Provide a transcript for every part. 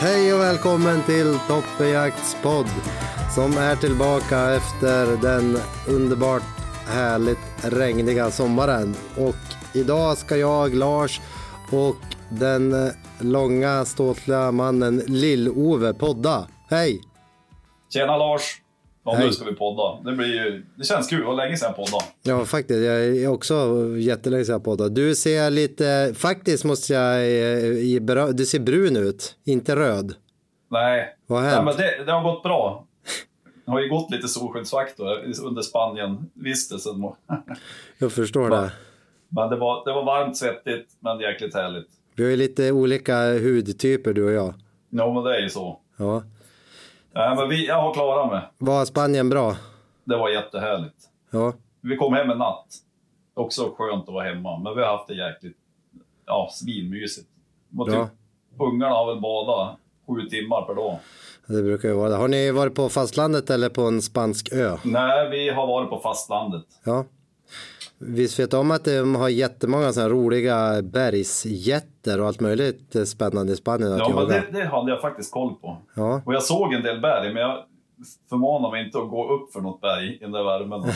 Hej och välkommen till Toppenjakts podd som är tillbaka efter den underbart härligt regniga sommaren. Och idag ska jag, Lars och den långa ståtliga mannen Lill-Ove podda. Hej! Tjena Lars! Ja, Hej. nu ska vi podda. Det, blir ju, det känns kul, det var länge sedan poddade. Ja, faktiskt. Jag är också jättelänge sedan poddade. Du ser lite, faktiskt måste jag eh, Du ser brun ut, inte röd. Nej, Vad har Nej men det, det har gått bra. Det har ju gått lite solskyddsfaktor under Spanien-vistelsen. Jag förstår det. Men det var, det var varmt, svettigt, men jäkligt härligt. Vi har ju lite olika hudtyper du och jag. Ja, men det är ju så. Ja. Nej, men vi, jag har klarat mig. Var Spanien bra? Det var jättehärligt. Ja. Vi kom hem en natt. Också skönt att vara hemma, men vi har haft det jäkligt ja, svinmysigt. Typ, ungarna har väl badat sju timmar per dag. Det brukar ju vara det. Har ni varit på fastlandet eller på en spansk ö? Nej, vi har varit på fastlandet. Ja. Visst vet om att de har jättemånga sådana roliga bergsjätter och allt möjligt spännande i Spanien att Ja, men det, det hade jag faktiskt koll på. Ja. Och jag såg en del berg, men jag förmanar mig inte att gå upp för något berg i den där värmen.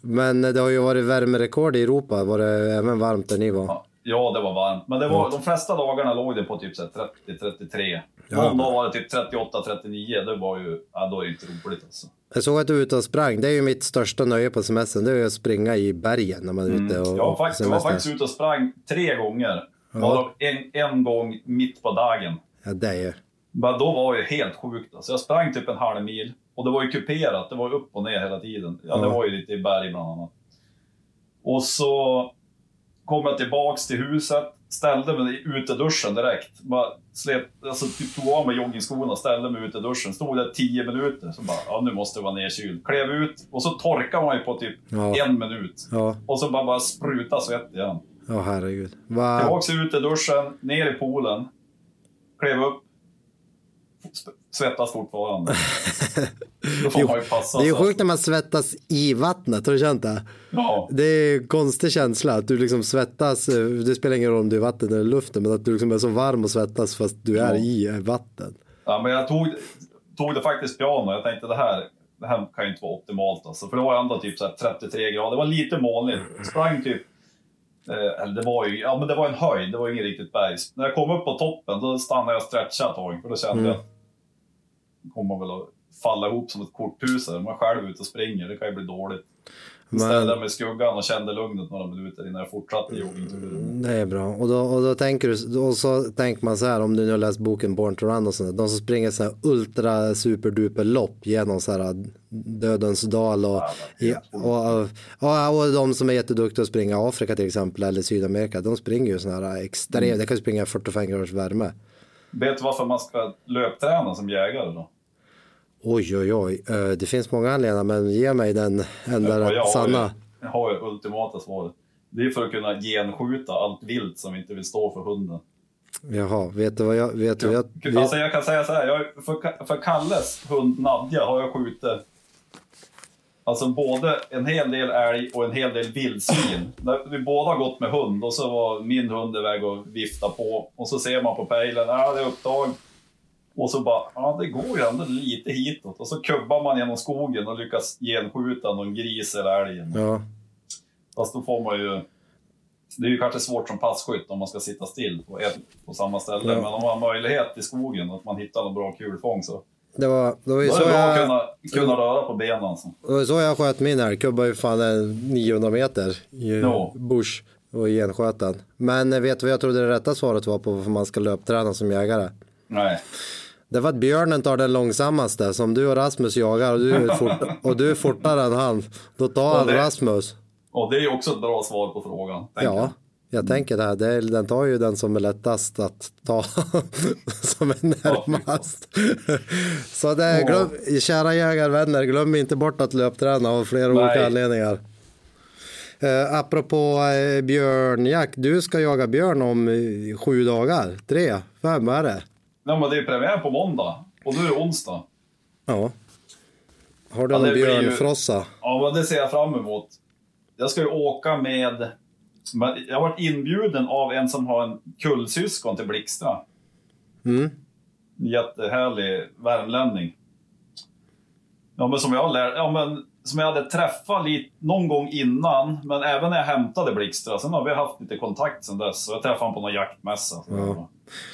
Men det har ju varit värmerekord i Europa. Var det även varmt där ni var? Ja, det var varmt. Men det var, de flesta dagarna låg det på typ så här 30-33. Någon dag var det typ 38-39. Det var ju, ja, då är det inte roligt alltså. Jag såg att du är ute och sprang. Det är ju mitt största nöje på semestern. Det är ju att springa i bergen när man är ute och Mm. Jag var faktiskt, var faktiskt ute och sprang tre gånger. Varav en, en gång mitt på dagen. Ja, det är ju. Men då var det helt sjukt. Alltså jag sprang typ en halv mil och det var ju kuperat. Det var upp och ner hela tiden. Ja, det Ja. var ju lite i berg bland annat. Och så kom jag tillbaks till huset, ställde mig i uteduschen direkt. Bara slet, alltså typ tog av mig joggingskorna, ställde mig i uteduschen. Stod där 10 minuter. Så bara, ja nu måste jag vara nedkyld. Klev ut och så torkade man ju på typ Ja. en minut. Ja, Och så bara, bara spruta svett igen. ja herregud. Va? Tillbaks i uteduschen, ner i poolen. Klev upp. Svettas fortfarande. Då får man ju passa Det är sjukt när man svettas i vattnet. Har du känt det? Ja, Det är en konstig känsla att du liksom svettas. eh, Det spelar ingen roll om du är i vatten eller luften. Men att du liksom är så varm och svettas fast du är Ja. i eh, vatten. ja men jag tog, tog det faktiskt piano. Jag tänkte det här, det här kan ju inte vara optimalt alltså. För det var ändå typ så här 33 grader. Det var lite molnigt. Sprang typ Eh, eller det var ju, ja men det var en höjd, det var inget riktigt berg. När jag kom upp på toppen då stannade jag och stretchade ett tag. För då kände Mm. jag att kommer väl att falla ihop som ett korthus. här. Man är själv ute och springer, det kan ju bli dåligt. Men- ställde mig i skuggan och kände lugnet några minuter innan jag fortsatte joggingturen. Det är bra. Och då, och då tänker du, och så tänker man så här om du nu har läst boken Born to Run och sånt. De som springer så här ultra superduper lopp genom så här dödens dal och, i, och, och, och de som är jätteduktiga att springa i Afrika till exempel eller Sydamerika. De springer ju såna här extrem, Mm. det kan ju springa i 45 graders värme. Vet du varför man ska löpträna som jägare då? Oj oj oj, Eh, det finns många anledningar men ge mig den enda Ja, jag har sanna. Ju, jag har ju ultimata svaret. Det är för att kunna genskjuta allt vilt som inte vill stå för hunden. Jaha, vet du vad jag, vet du jag, vet, Alltså jag kan säga så här, jag, för, för Kalles hund Nadja har jag skjutit Alltså både en hel del älg och en hel del vildsvin. Vi båda har gått med hund och så var min hund iväg och vifta på. Och så ser man på pejlen, ja det är upptag. Och så bara, ja det går ju ändå lite hitåt. Och så kubbar man genom skogen och lyckas genskjuta någon gris eller älg. ja. Fast då får man ju det är ju kanske svårt som passkytt om man ska sitta still på, ett, på samma ställe. Ja. Men om man har möjlighet i skogen, att man hittar någon bra kulfång så Det var, det var ju då är så det bra att jag, kunna, kunna röra på benen. Alltså. det var så jag sköt min älg. Kubbade ju fan en 900 meter i Ja. bush och i gensköten. Men vet du vad jag trodde det rätta svaret var på varför man ska löpträna som jägare? Nej. Det var att björnen tar den långsammaste. Som du och Rasmus jagar och du är, fort, och du är fortare än han. Då tar han Rasmus. Och det är ju också ett bra svar på frågan. Ja, jag. jag tänker det här. Det är, den tar ju den som är lättast att ta. som är närmast. Så det är, glöm, kära jägarvänner, glöm inte bort att löpträna av flera Nej. olika anledningar. Eh, apropå eh, björnjakt, du ska jaga björn om eh, sju dagar. Tre, fem, är det? Nej, men det är ju premiär på måndag och nu är det onsdag. Ja. Har du Ja, någon blir ju- björnfrossa? Ja, men det ser jag fram emot. Jag ska ju åka med... Jag har varit inbjuden av en som har en kullsyskon till Blixtra. Mm. Jättehärlig värmlänning. Ja, men som jag, lär, ja, men som jag hade träffat lite, någon gång innan, men även när jag hämtade Blixtra. Sen har vi haft lite kontakt sen dess. Så jag träffade honom på någon jaktmässa. Ja.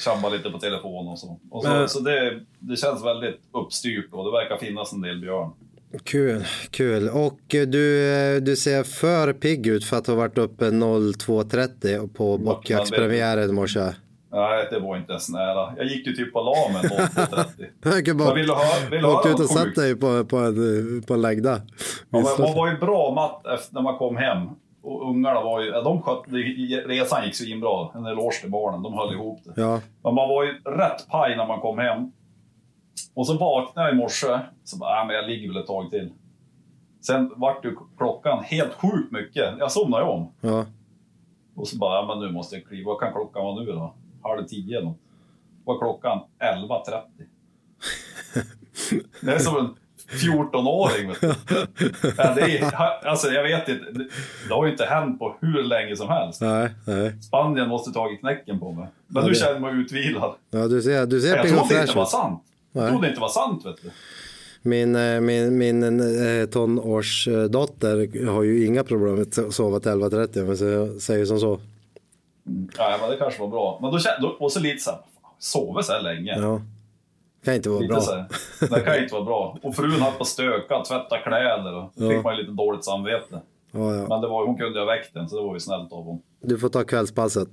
Tjabbade lite på telefon och så. Och så, Men- så det, det känns väldigt uppstyrt och det verkar finnas en del björn. Kul, kul. Och eh, du, eh, du ser för pigg ut för att ha varit uppe 02.30 på bockjaktspremiären i morse. Nej, det var inte ens nära. Jag gick ju typ på la med 08.30. Jag kan Vad bara vill du höra? Vill du åkt höra ut och satt dig på, på en, på en läggda. Ja, men man var ju bra matt efter när man kom hem. Och ungarna var ju, de skötte, resan gick så in bra. En eloge till barnen, de höll ihop det. Ja, Men man var ju rätt paj när man kom hem. Och så vaknade jag i morse, så bara, äh, men jag ligger väl ett tag till. Sen vart ju klockan helt sjukt mycket. Jag somnade ju om. ja. Och så bara, ja, men nu måste jag kliva. Vad kan klockan vara nu då? Halv tio något. Var klockan 11.30. Det är som en 14-åring. Vet du. Ja, det är, alltså, jag vet inte. Det, har ju inte hänt på hur länge som helst. Nej, nej. Spanien måste tagit knäcken på mig. Men Ja, nu det- känner jag mig utvilad. Ja, du ser, du ser Jag trodde inte det var ut. sant. Jag Nej. trodde inte det var sant, vet du. Min, eh, min, min eh, tonårsdotter har ju inga problem med att sova till 11.30 men så jag säger som så. Nej, men det kanske var bra. Men då kände då, och så lite så här, sover så här länge. Ja. Kan inte vara Lite bra. så här. Det kan inte vara bra. Och frun höll på att stöka, tvätta kläder och Ja. fick man lite dåligt samvete. Ja, ja. Men det var, hon kunde ju ha väckt den, så det var ju snällt av hon. Du får ta kvällspasset.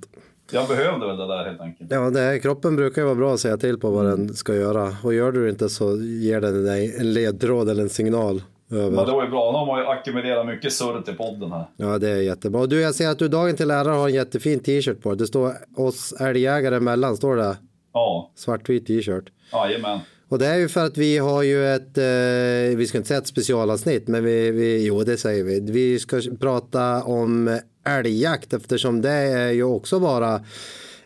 Jag behövde väl det där helt enkelt. Ja, det här, kroppen brukar ju vara bra att säga till på vad den ska göra. Och gör du det inte så ger den dig en ledtråd eller en signal över. Men det var ju bra. Nu har man ju ackumulerat mycket surr till podden här. Ja, det är jättebra. Du, jag ser att du dagen till ära har en jättefin t-shirt på. Det står oss älgjägare emellan, står det. Ja, Svartvit t-shirt. jajamän. Och det är ju för att vi har ju ett, eh, vi ska inte säga ett specialavsnitt, men vi, vi, jo det säger vi. Vi ska prata om älgjakt eftersom det är ju också bara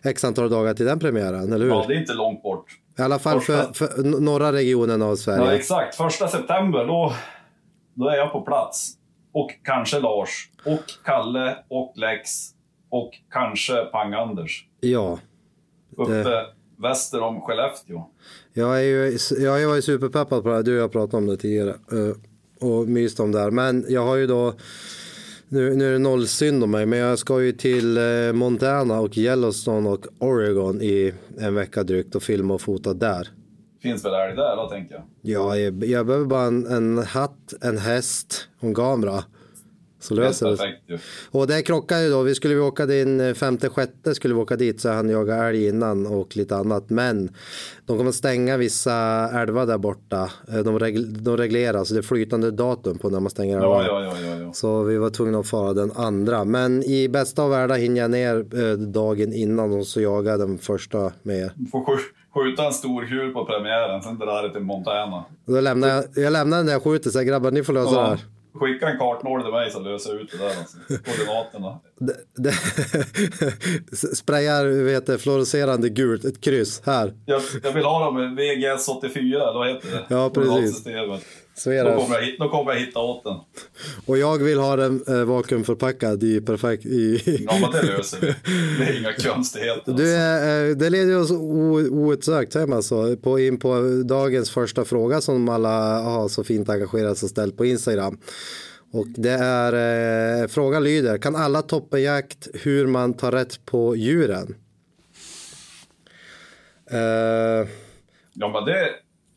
x antal dagar till den premiären, eller hur? Ja, det är inte långt bort. I alla fall för, Första- för n- norra regionen av Ja, Sverige. exakt. Första september, då, då är jag på plats. Och kanske Lars, och Kalle, och Lex, och kanske Pang-Anders. Ja, Uppe väster om Skellefteå. jag är ju, jag är ju superpeppad på det här. Du och jag pratat om det tidigare eh, och myst om det här. Men jag har ju då, nu, nu är det noll synd om mig, men jag ska ju till eh, Montana och Yellowstone och Oregon i en vecka drygt och filma och fota där. Finns väl älg där då, tänker jag. Ja, jag, jag behöver bara en, en hatt, en häst och en kamera. Så löser det perfekt ju. Och det krockar ju då. Vi skulle vi åka din eh, femte, sjätte skulle vi åka dit så han jaga älg innan och lite annat. Men de kommer stänga vissa älvar där borta. Eh, De, regl- de reglerar så det är flytande datum på när man stänger älvar. Ja, ja, ja, ja. Så vi var tvungna att fara den andra. Men i bästa av världar hinner jag ner eh, dagen innan och så jagar jag den första med får skjuta en stor kul på premiären, sen drar det till Montana. Då lämnar jag, jag lämnar den där jag skjuter så här, grabbar ni får lösa det Ja, här. skicka en kartnål till mig så löser jag ut det där. Alltså. Koordinaterna. Det, det, sprayar vet du, fluorescerande gult, ett kryss här. Jag, jag vill ha dem med VGS 84, eller vad heter det? Ja, precis. Så är Då det. kommer, jag, då kommer jag hitta åt den. Och jag vill ha den eh, vakuumförpackad i perfekt... I, Ja, men det löser vi. Det är inga konstigheter. du, alltså. eh, det leder oss outsökt hem alltså, på, in på dagens första fråga som alla har så fint engagerat sig och ställt på Instagram. Och det är, eh, frågan lyder, kan alla toppenjakt hur man tar rätt på djuren? Eh, Ja, men det...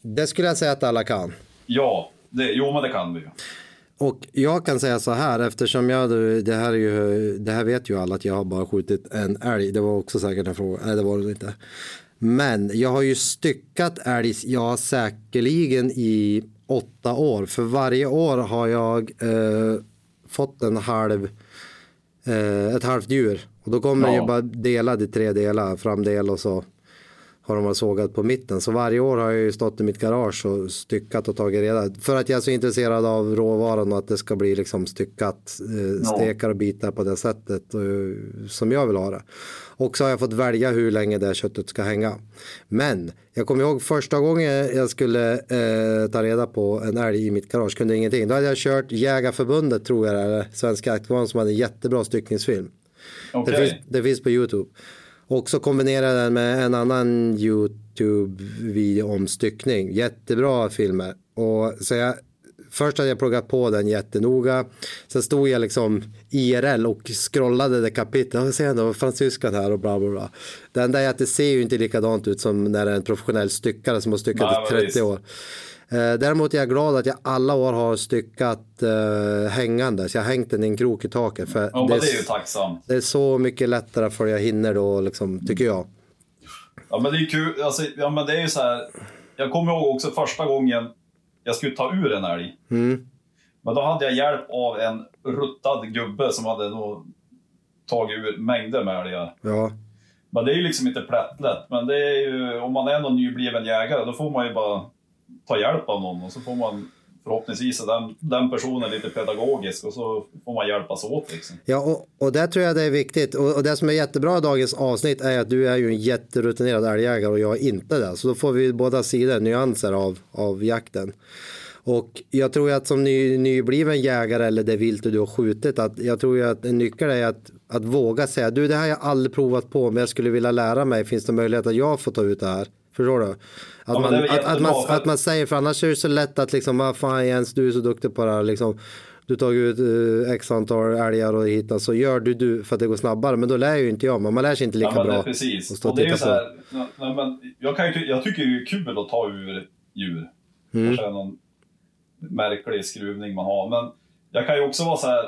det skulle jag säga att alla kan. Ja, det, jo men det kan vi ju. Och jag kan säga så här eftersom jag, det här, är ju, det här vet ju alla att jag har bara skjutit en älg. Det var också säkert en fråga, nej det var det inte. Men jag har ju styckat älg, ja säkerligen i åtta år. För varje år har jag eh, fått en halv, eh, ett halvt djur. Och då kommer Ja. ju bara delad i tre delar, framdel och så har de varit sågat på mitten. Så varje år har jag ju stått i mitt garage och styckat och tagit reda. För att jag är så intresserad av råvaran och att det ska bli liksom styckat, eh, stekar och bitar på det sättet eh, som jag vill ha det. Och så har jag fått välja hur länge det köttet ska hänga. Men jag kommer ihåg första gången jag skulle eh, ta reda på en älg i mitt garage, kunde ingenting. Då hade jag kört Jägarförbundet tror jag det är, Svenska Jaktkvarn som hade en jättebra styckningsfilm. Det, Okej. finns, det finns på YouTube. Och så kombinerar jag den med en annan YouTube-video om styckning. Jättebra filmer. Och så jag, först hade jag pluggat på den jättenoga. Sen stod jag liksom IRL och scrollade det kapitlet. Jag ser ändå fransyskan här och bla bla bla. Det enda är att det ser ju inte likadant ut som när det är en professionell styckare som har styckat i men 30 visst. år. Eh, Däremot är jag glad att jag alla år har styckat eh, hängande. Så jag har hängt den i en krok i taket. För Ja, det, det är ju tacksamt. det är så mycket lättare för jag hinner då, liksom, tycker jag. Ja, men det är kul. Alltså, ja, men det är ju så här. Jag kommer ihåg också första gången jag skulle ta ur en älg. Mm. Men då hade jag hjälp av en ruttad gubbe som hade då tagit ur mängder med älgar. Ja, Men det är ju liksom inte plättlätt. Men det är ju, om man är någon nybliven jägare, då får man ju bara ta hjälp av någon och så får man förhoppningsvis är den, den personen lite pedagogisk och så får man hjälpas åt liksom. ja och, och det tror jag det är viktigt. Och, och det som är jättebra i dagens avsnitt är att du är ju en jätterutinerad älgjägare och jag är inte det. Så då får vi båda sidor, nyanser av, av jakten. Och jag tror ju att som ny, nybliven jägare eller det vilt du har skjutit, att jag tror ju att en nyckel är att, att våga säga, du det här har jag aldrig provat på, men jag skulle vilja lära mig, finns det möjlighet att jag får ta ut det här? Förstår du? Att, men man, att, att, man, att man säger, för annars är det så lätt att liksom, vad fan Jens, du är så duktig på det här, liksom. Du tar ut uh, x antal älgar och hittar så gör du du för att det går snabbare. Men då lär ju inte jag, men man lär sig inte lika ja, bra. är precis. att stå Och det är ju titta så här, nej, men jag, kan ju, ty- jag tycker det är kul att ta ur djur. Mm. Kanske någon märklig skruvning man har. Men jag kan ju också vara så här,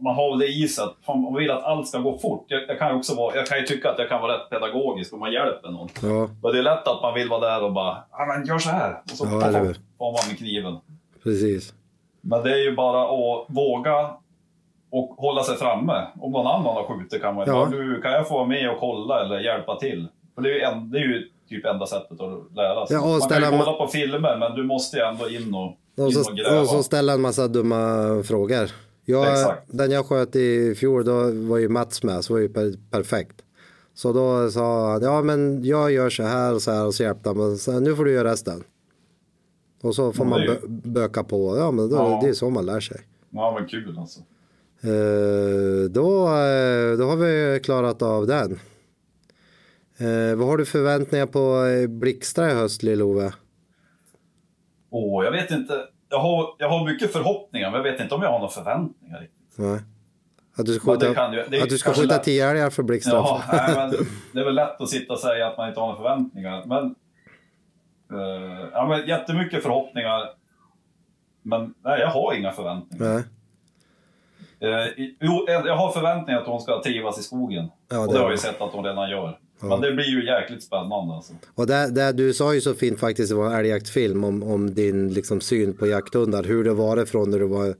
man har väl det i sig att man vill att allt ska gå fort. Jag, jag, kan också vara, jag kan ju tycka att jag kan vara rätt pedagogisk om man hjälper någon. Ja, Men det är lätt att man vill vara där och bara, ja men gör så här. Och så Ja, får man med kniven. precis. Men det är ju bara att våga och hålla sig framme. Om någon annan har skjutit kan man Ja. du, kan jag få vara med och kolla eller hjälpa till? För det är ju, en, det är ju typ enda sättet att lära sig. Ja, man kan ju kolla på filmer, men du måste ju ändå in och, Och in så, och gräva. och så ställa en massa dumma frågor. Jag, Exakt. den jag sköt i fjol, då var ju Mats med, så var ju per, perfekt. Så då sa han, ja men jag gör så här och så här och så hjälpte han. Men nu får du göra resten. Och så får man bö, böka på. Ja men då, Ja. det är så man lär sig. Ja, men kul alltså. Eh, då, eh, då har vi klarat av den. Eh, vad har du förväntningar på Blixtra i höst, Lill-Ove? Åh, jag vet inte. Jag har, jag har mycket förhoppningar, men jag vet inte om jag har några förväntningar. riktigt. Nej. Att du ska det skjuta, ju- det att du ska skjuta lätt. tio älgar för Blixtra? Ja, nej, men det är väl lätt att sitta och säga att man inte har några förväntningar. Men, eh, ja, men jättemycket förhoppningar. Men nej, jag har inga förväntningar. Nej. I- jo, jag har förväntningar att hon ska trivas i skogen. Ja, och det det har jag ju sett att hon redan gör. Men det blir ju jäkligt spännande alltså. Och där, där, du sa ju så fint faktiskt, det var en älgjaktfilm om, om din liksom, syn på jakthundar. Hur det var från när du var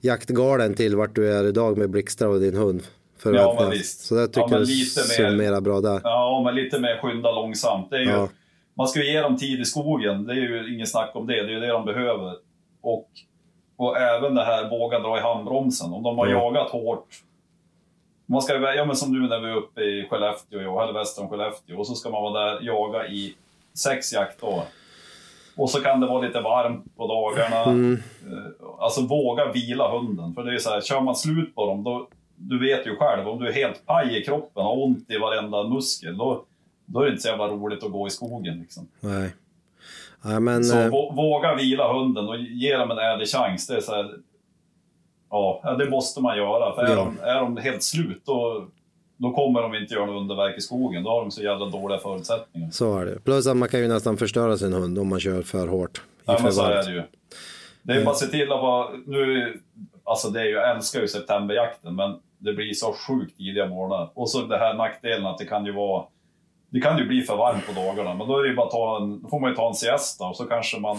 jaktgalen till vart du är idag med Blixtra och din hund. Förväntningar. visst. Så det tycker Ja, men jag summerar bra där. Ja, men lite mer skynda långsamt. Det är ju, Ja. Man ska ju ge dem tid i skogen, det är ju inget snack om det. Det är ju det de behöver. Och, och även det här våga dra i handbromsen. Om de har Ja. jagat hårt. Man ska, ju- ja, men som nu när vi är uppe i Skellefteå, eller väster om Skellefteå, och så ska man vara där jaga i sex jaktdagar. Och så kan det vara lite varmt på dagarna. Mm. Eh, Alltså våga vila hunden. För det är så här, kör man slut på dem, då, du vet ju själv, om du är helt paj i kroppen, har ont i varenda muskel, då, då är det inte så jävla roligt att gå i skogen. Liksom. Nej. Nej, men, Så eh, vå- våga vila hunden och ge dem en ärlig chans. Det är så här, Ja, det måste man göra. För är, Ja. de, är de helt slut då, då kommer de inte göra något underverk i skogen. Då har de så jävla dåliga förutsättningar. Så är det. Plus att man kan ju nästan förstöra sin hund om man kör för hårt. Ja, men så är det ju. Det är bara att se till att vara... Nu, alltså det är ju, jag älskar ju septemberjakten, men det blir så sjukt tidiga morgnar. Och så det här nackdelen att det kan ju vara... Det kan ju bli för varmt på dagarna, men då, är det bara ta en, får man ju ta en siesta och så kanske man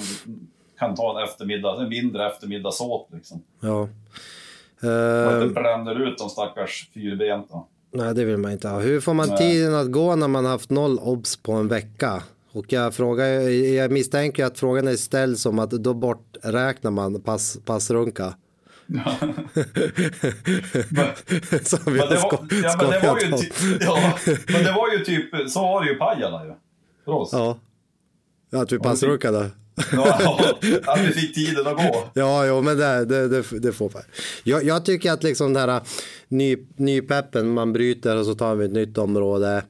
kan ta en eftermiddag, en mindre eftermiddagsåt liksom. Ja. Man Eh, inte bränner ut de stackars fyrbenta. nej, det vill man inte ha. Hur får man Nej. tiden att gå när man haft noll obs på en vecka? Och jag, frågar, jag misstänker att frågan är ställd som att då borträknar man pass, passrunka. Som vi Men det, var, ja, men det var ju skojat om. ty, ja, men det var ju typ, så var det ju i Pajala ju. För oss. Ja. Ja, att vi passrunkade. Ja, att vi fick tiden att gå. Ja, jo, men det, det, det, det får man. Jag, jag tycker att liksom den här eh, ny, nypeppen, man bryter och så tar vi ett nytt område.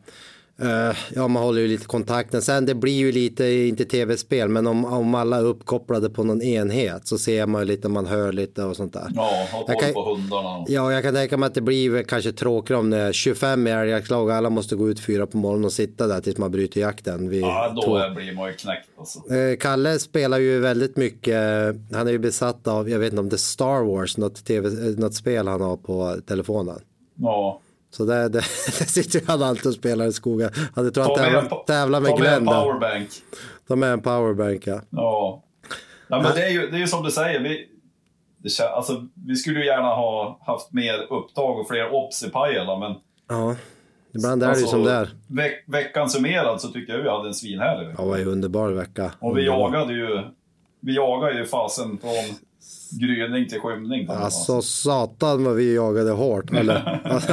Eh, ja, man håller ju lite kontakten. Sen det blir ju lite, inte tv-spel, men om, om alla är uppkopplade på någon enhet så ser man ju lite, man hör lite och sånt där. Ja, ha koll kan- på hundarna. Ja, jag kan tänka mig att det blir kanske tråkigare om det är 25 i älgjaktlag alla måste gå ut fyra på morgonen och sitta där tills man bryter jakten. Vid Ja, då är- blir man ju knäckt alltså. Eh, Kalle spelar ju väldigt mycket, han är ju besatt av, jag vet inte om det är Star Wars, något, TV, eh, något spel han har på telefonen. Ja. Så det, det, det sitter ju han alltid och spelar i skogen. Han tror han Ta med en, tävlar, po- tävlar med ta med en Glenn där. powerbank. Ta med en powerbank ja. Ja. ja men det är ju det är ju som du säger. Vi, det, alltså, vi skulle ju gärna ha haft mer upptag och fler obs i Pajala, men Ja, ibland är det ju alltså, som det är. Veck, veckan summerad så tycker jag vi hade en svinhärlig vecka. Ja, det var en underbar vecka. Och vi Underbar. jagade ju, vi jagade ju fasen från gryning till skymning. Alltså satan vad vi jagade hårt. Eller?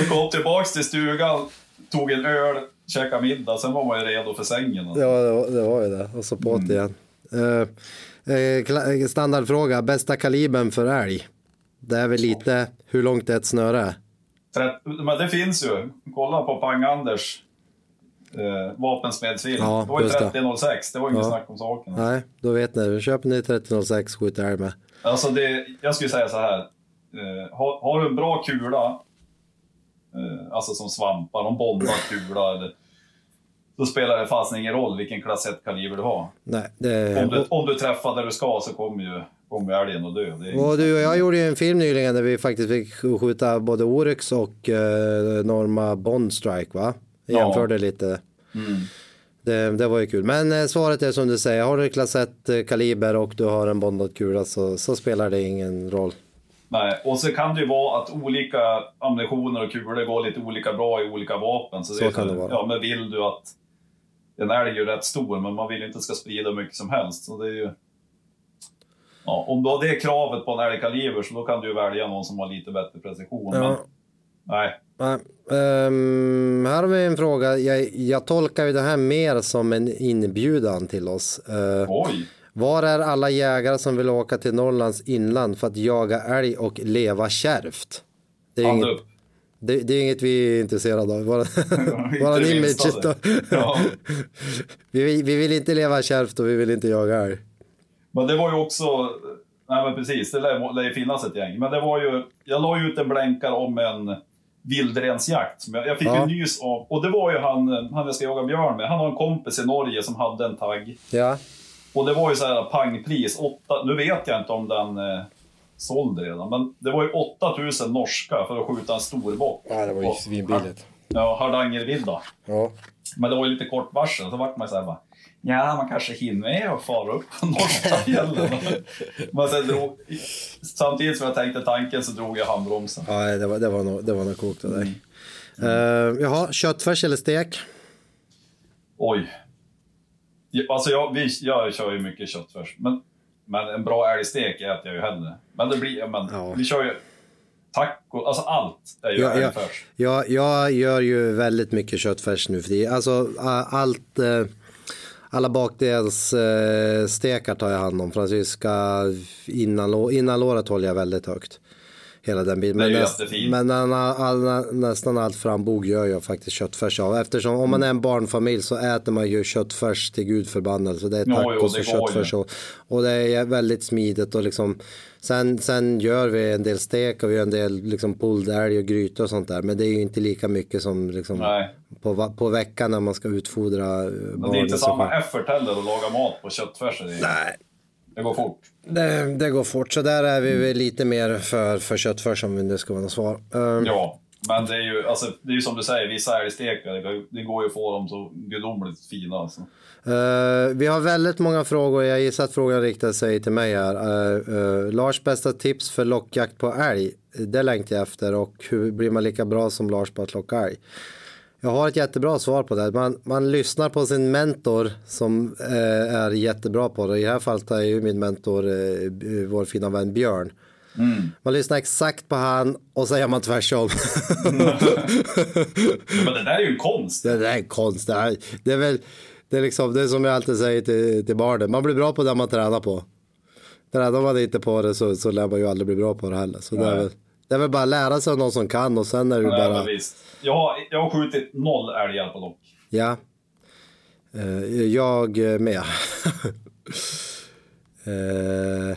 Och kom tillbaks till stugan, tog en öl, käkade middag, sen var man ju redo för sängen. Alltså. ja, det var, det var ju det. Och så på Mm. igen. Eh, eh, kla- standardfråga, bästa kalibern för älg? Det är väl lite hur långt är ett snöre? Men det finns ju. Kolla på Pang-Anders eh, vapensmedsfilm. Ja, det var ju just det. 3006, det var inget Ja. snack om saken. Nej, då vet ni. Köper ni 3006 skjuter älg med. Alltså det, jag skulle säga så här. Eh, har, har du en bra kula, eh, alltså som svampar, någon bondad kula, eller, då spelar det fasen ingen roll vilken klass 1-kaliber du har. Nej, det... Om du, om du träffar där du ska så kommer ju, kommer älgen att dö. Och du och jag gjorde ju en film nyligen där vi faktiskt fick skjuta både Oryx och eh, Norma Bond Strike va? Ja. Jämförde lite. Det, det var ju kul. Men eh, svaret är som du säger, har du klass 1 eh, kaliber och du har en bondad kula så, så spelar det ingen roll. Nej, och så kan det ju vara att olika ammunitioner och kulor går lite olika bra i olika vapen. Så, Så är kan det vara. Ja, men vill du att... En älg är ju rätt stor, men man vill ju inte det ska sprida mycket som helst. Så det är ju... Ja, om du har det kravet på en älgkaliber så då kan du ju välja någon som har lite bättre precision. Men, Ja. nej, Nej, ehm, här har vi en fråga. Jag, jag tolkar ju det här mer som en inbjudan till oss. Eh, oj! Var är alla jägare som vill åka till Norrlands inland för att jaga älg och leva kärvt? Det är, inget, det, det är inget vi är intresserade av. Våra, våran image. Ja. vi, vill- vi vill inte leva kärvt och vi vill inte jaga älg. Men det var ju också... Nej men precis, det lär, lär ju finnas ett gäng. Men det var ju... Jag la ju ut en blänkare om en vildrensjakt. som Jag, jag fick Ja. ju nys av. Och det var ju han, han jag ska jaga björn med. Han har en kompis i Norge som hade en tagg. Ja, Och det var ju så här pangpris. Åtta, nu vet jag inte om den eh, såld redan. Men det var ju 8000 norska för att skjuta en stor bock. på- svinbilligt. Ja, Hardangervidda. Ja. Men det var ju lite kort varsel, så vart man så här bara, ja, man kanske hinner att fara upp på norska fjällen. Men sen drog, samtidigt som jag tänkte tanken så drog jag handbromsen. Ja, det var, det var nog, det var nog kokt av dig. Uh, jaha, köttfärs eller stek? Oj. Ja, Alltså jag, vi, jag kör ju mycket köttfärs, men, men en bra älgstek äter jag ju hellre. Men det blir, men Ja. vi kör ju taco, alltså allt är ju Ja, ja. älgfärs. Jag, jag gör ju väldigt mycket köttfärs nu för tiden. Alltså allt, eh, alla bakdelsstekar eh, tar jag hand om. Fransyska innanlå, innanlåret håller jag väldigt högt hela den biten. Men, näst, men all, nästan allt frambog gör jag faktiskt köttfärs av. Eftersom om man är en barnfamilj så äter man ju köttfärs till gud förbannelse. Det är Jo, jo, tacos det och köttfärs och, och det är väldigt smidigt och liksom Sen, sen gör vi en del stek och vi gör en del liksom pulled älg och gryta och sånt där. Men det är ju inte lika mycket som liksom på, på veckan när man ska utfodra barnen. det är inte samma effort heller att laga mat på köttfärs. Det, Nej, det går fort. det, det går fort. Så där är vi väl lite mer för, för köttfärs om det ska vara något svar. Um, Ja, men det är ju, alltså, det är ju som du säger, vissa älgstekar, det, det går ju att få dem så gudomligt fina. Alltså. Eh, vi har väldigt många frågor. Jag gissar att frågan riktar sig till mig här. Eh, eh, Lars bästa tips för lockjakt på älg. Det längtar jag efter och hur blir man lika bra som Lars på att locka älg? Jag har ett jättebra svar på det. Man, man lyssnar på sin mentor som eh, är jättebra på det. I det här fallet är ju min mentor eh, vår fina vän Björn. Man lyssnar exakt på han och så gör man tvärsom. Men det där är ju en konst. Det där är konst. Det, här, det är väl det är liksom det är som jag alltid säger till, till barnen. Man blir bra på det man tränar på. Tränar man inte på det så, så lär man ju aldrig bli bra på det heller. Så det är, Nej. väl, det är väl bara att lära sig av någon som kan och sen är det ju bara. visst. Jag, har, jag har skjutit noll älgar på lock. Ja. Eh, jag med. eh,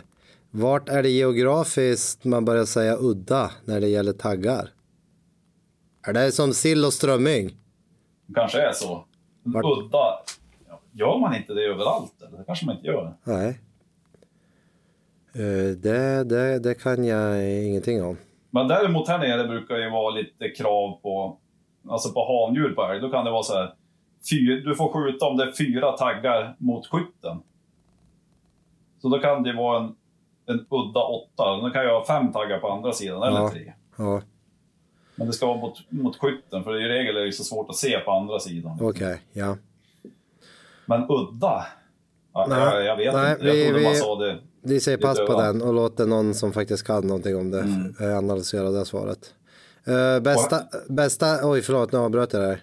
vart är det geografiskt man börjar säga udda när det gäller taggar? Är det som sill och strömming? kanske är så. Vart- Udda. Ja, Gör man inte det överallt? Eller? Det kanske man inte gör. Nej. Eh, det, det, det kan jag ingenting om. Men däremot här nere brukar det ju vara lite krav på, alltså på handjur på älg. Då kan det vara så här, fy, du får skjuta om det är fyra taggar mot skytten. Så då kan det vara en, en udda åtta. Då kan jag ha fem taggar på andra sidan, eller Ja. tre. Ja, Men det ska vara mot, mot skytten, för i regel är det så svårt att se på andra sidan. okej. ja. Men udda? Ja, Nej, jag, jag vet nej, inte. Jag vi- trodde man vi- sa det. Vi säger pass på den och låter någon som faktiskt kan någonting om det Mm. eh, analysera det svaret. Eh, bästa, bästa, oj förlåt nu avbröt jag dig.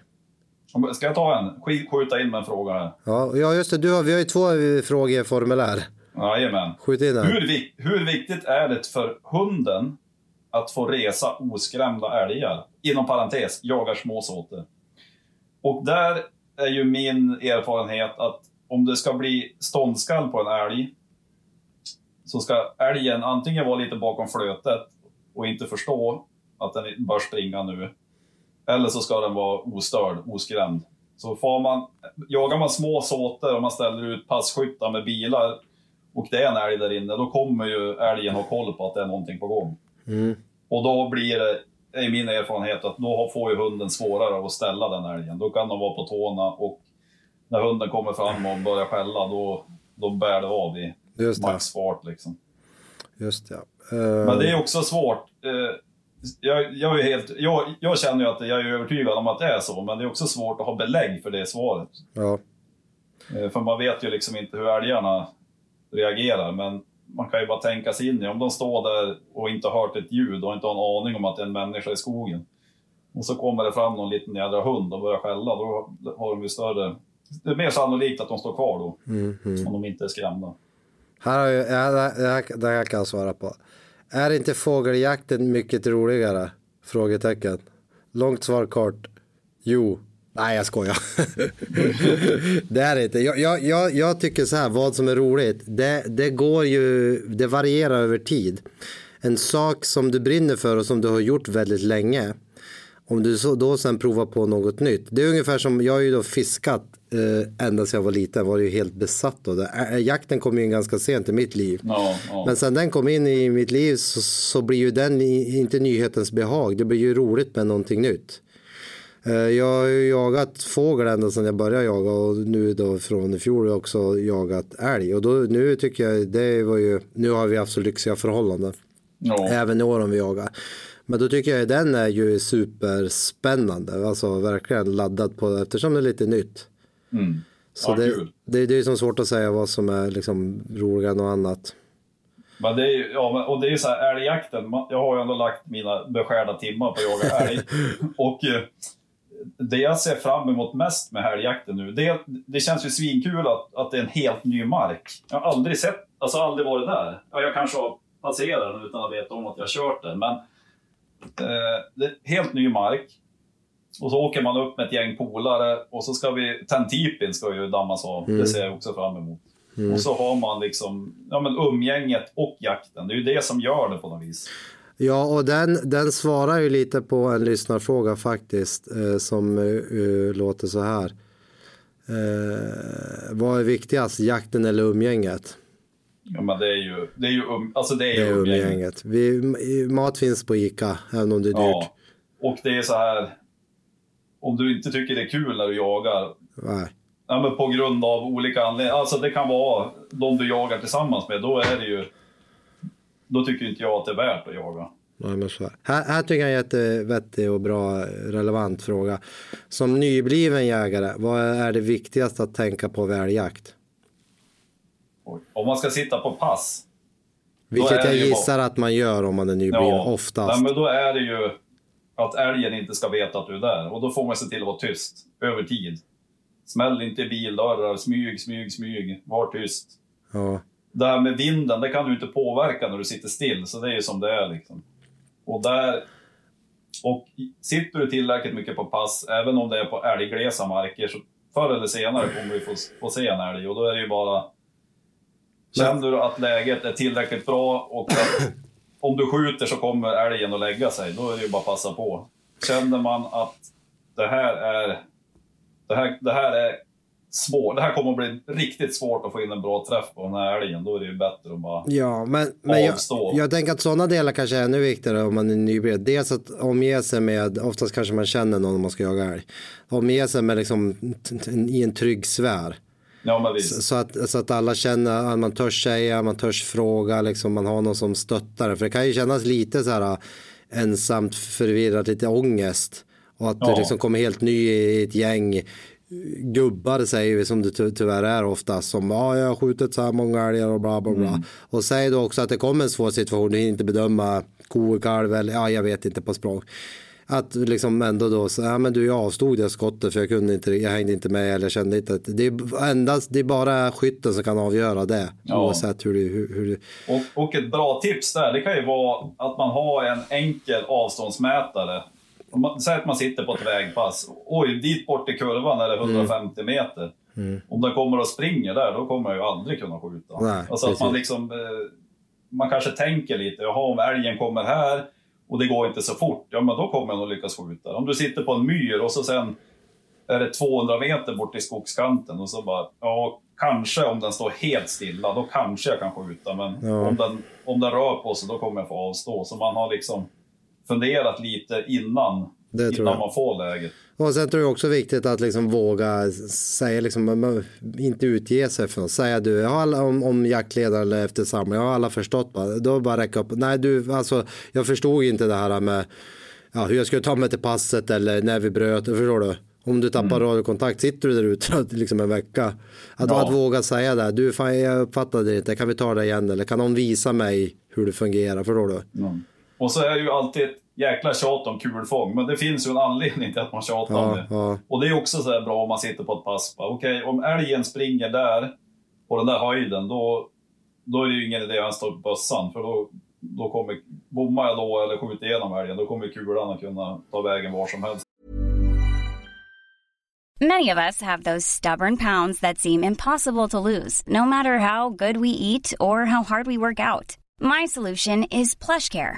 Ska jag ta en? Sk- Skjuta in med en fråga här. Ja, ja just det, du har, vi har ju två eh, frågeformulär. Jajamän. Skjut in den. Hur, hur viktigt är det för hunden att få resa oskrämda älgar? Inom parentes, jagar småsåter. Och där är ju min erfarenhet att om det ska bli ståndskall på en älg så ska älgen antingen vara lite bakom flötet och inte förstå att den bör springa nu. Eller så ska den vara ostörd, oskrämd. Så får man, jagar man små såter och man ställer ut passkyttar med bilar och det är en älg där inne, då kommer ju älgen ha koll på att det är någonting på gång. Mm. Och då blir det, är min erfarenhet, att då får ju hunden svårare att ställa den älgen. Då kan de vara på tårna och när hunden kommer fram och börjar skälla, då, då bär det av i Just det. maxfart. Liksom. Just det. Eh, Men det är också svårt. Eh, Jag, jag, är helt, jag, jag känner ju att jag är övertygad om att det är så, men det är också svårt att ha belägg för det svaret. ja. Eh, För man vet ju liksom inte hur älgarna reagerar, men man kan ju bara tänka sig in i om de står där och inte har hört ett ljud och inte har en aning om att det är en människa i skogen. Och så kommer det fram någon liten jädra hund och börjar skälla, då har de ju större... Det är mer sannolikt att de står kvar då, Mm, mm. om de inte är skrämda. Här har jag, det, här, det här kan jag svara på. Är inte fågeljakten mycket roligare? Frågetecken. Långt svar kort. Jo. Nej, jag skojar. det är det inte. Jag, jag, jag, jag tycker så här, vad som är roligt, det, det går ju, det varierar över tid. En sak som du brinner för och som du har gjort väldigt länge, om du så, då sen provar på något nytt. Det är ungefär som, jag har ju då fiskat eh, ända sedan jag var liten, var ju helt besatt av det. Ä- Jakten kom ju in ganska sent i mitt liv. Ja, ja. Men sen den kom in i mitt liv så, så blir ju den i- inte nyhetens behag. Det blir ju roligt med någonting nytt. Eh, Jag har ju jagat fågel ända sedan jag började jaga och nu då från i fjol har jag också jagat älg. Och då, nu tycker jag det var ju, nu har vi haft så lyxiga förhållanden. ja. Även i år om vi jagar. Men då tycker jag den är ju superspännande. Alltså verkligen laddad på eftersom det är lite nytt. Mm. Så Ja, det, kul. det, det är ju som svårt att säga vad som är liksom roligare än något annat. Men det är ju, ja, och det är ju så här, älgjakten, jag har ju ändå lagt mina beskärda timmar på att jaga älg. och eh, det jag ser fram emot mest med älgjakten nu, det, det känns ju svinkul att, att det är en helt ny mark. Jag har aldrig sett, alltså aldrig varit där. Ja, jag kanske har passerat den utan att veta om att jag har kört den, men helt ny mark. Och så åker man upp med ett gäng polare och så ska vi, Tentipin ska ju dammas av, det ser jag också fram emot. Och så har man liksom, ja men umgänget och jakten, det är ju det som gör det på något vis. Ja, och den, den svarar ju lite på en lyssnarfråga faktiskt eh, som eh, låter så här. Eh, vad är viktigast, jakten eller umgänget? Ja men det är ju, det är ju, um, alltså det är Det är umgänget. Vi, mat finns på Ica, även om det är dyrt. Ja. Och det är så här, om du inte tycker det är kul när du jagar, Nej. ja, men på grund av olika anledningar, alltså det kan vara de du jagar tillsammans med, då är det ju, då tycker inte jag att det är värt att jaga. Nej, men så här. Här, här tycker jag är en jättevettig och bra relevant fråga. Som nybliven jägare, vad är det viktigaste att tänka på vid älgjakt? Om man ska sitta på pass, Vilket jag gissar att man gör om man är nybliven, oftast. Nej, men då är det ju att älgen inte ska veta att du är där. Och då får man se till att vara tyst över tid. Smäll inte i bildörrar, smyg, smyg, smyg. Var tyst. Ja. Det här med vinden, det kan du inte påverka när du sitter still, så det är ju som det är. Liksom. Och där... Och sitter du tillräckligt mycket på pass, även om det är på älgglesa marker, så förr eller senare kommer du få, få se en älg. Och då är det ju bara... Känner du att läget är tillräckligt bra och att om du skjuter så kommer älgen att lägga sig, då är det ju bara att passa på. Känner man att det här är... Det här, det här är svårt. Det här kommer att bli riktigt svårt att få in en bra träff på den här älgen. Då är det ju bättre att bara... Ja, men, men jag, Avstå. jag tänker att sådana delar kanske är ännu viktigare om man är nybliven. Dels att omge sig med, oftast kanske man känner någon om man ska jaga älg. Omge sig med liksom i en trygg sfär. Ja. Så att, så att alla känner att man törs säga, man törs fråga, liksom man har någon som stöttar det. För det kan ju kännas lite så här äh, ensamt, förvirrat, lite ångest. Och att du Ja. liksom kommer helt ny i ett gäng gubbar säger vi som det ty- tyvärr är ofta som ja jag har skjutit så här många älgar och bla bla bla. Mm. Och säg då också att det kommer en svår situation, du hinner inte bedöma ko, kalv eller ja jag vet inte på språng. Att liksom ändå då, så, ja men du jag avstod det skottet för jag kunde inte, jag hängde inte med eller kände inte att det är endast, det är bara skytten som kan avgöra det. Ja. Oavsett hur du, hur, hur du, Och, och ett bra tips där, det kan ju vara att man har en enkel avståndsmätare. Säg att man sitter på ett vägpass. Oj, dit bort i kurvan är det Mm. 150 meter. Om den kommer och springer där, då kommer jag ju aldrig kunna skjuta. Nej, alltså att man liksom... Eh, man kanske tänker lite, jaha om älgen kommer här och det går inte så fort, ja men då kommer jag nog lyckas skjuta. Om du sitter på en myr och så sen är det 200 meter bort i skogskanten och så bara, ja kanske om den står helt stilla, då kanske jag kan skjuta. Men Ja. om, den, om den rör på sig, då kommer jag få avstå. Så man har liksom funderat lite innan, Det innan man får läget. Och sen tror jag också viktigt att liksom våga säga, liksom, inte utge sig för något. Säga du, jag har alla, om, om jaktledaren eller efter samling, jag har alla förstått. Bara, då bara räcka upp. Nej du, alltså jag förstod inte det här med ja, hur jag skulle ta mig till passet eller när vi bröt. Förstår du? Om du tappar radiokontakt, sitter du där ute liksom en vecka. Att, Ja. att våga säga det. Du, fan, jag uppfattade det inte. Kan vi ta det igen? Eller kan någon visa mig hur det fungerar? Förstår du? Och så är det ju alltid jäkla tjat om kulfång, men det finns ju en anledning till att man tjatar om Ja, det. ja. Och det är också så här bra om man sitter på ett pass. Okej, om älgen springer där, på den där höjden, då, då är det ju ingen idé att ens ta upp bössan. För då, då kommer, bommar jag då eller skjuter igenom älgen, då kommer kulan att kunna ta vägen var som helst. Many of us have those stubborn pounds that seem impossible to lose, no matter how good we eat or how hard we work out. My solution is PlushCare.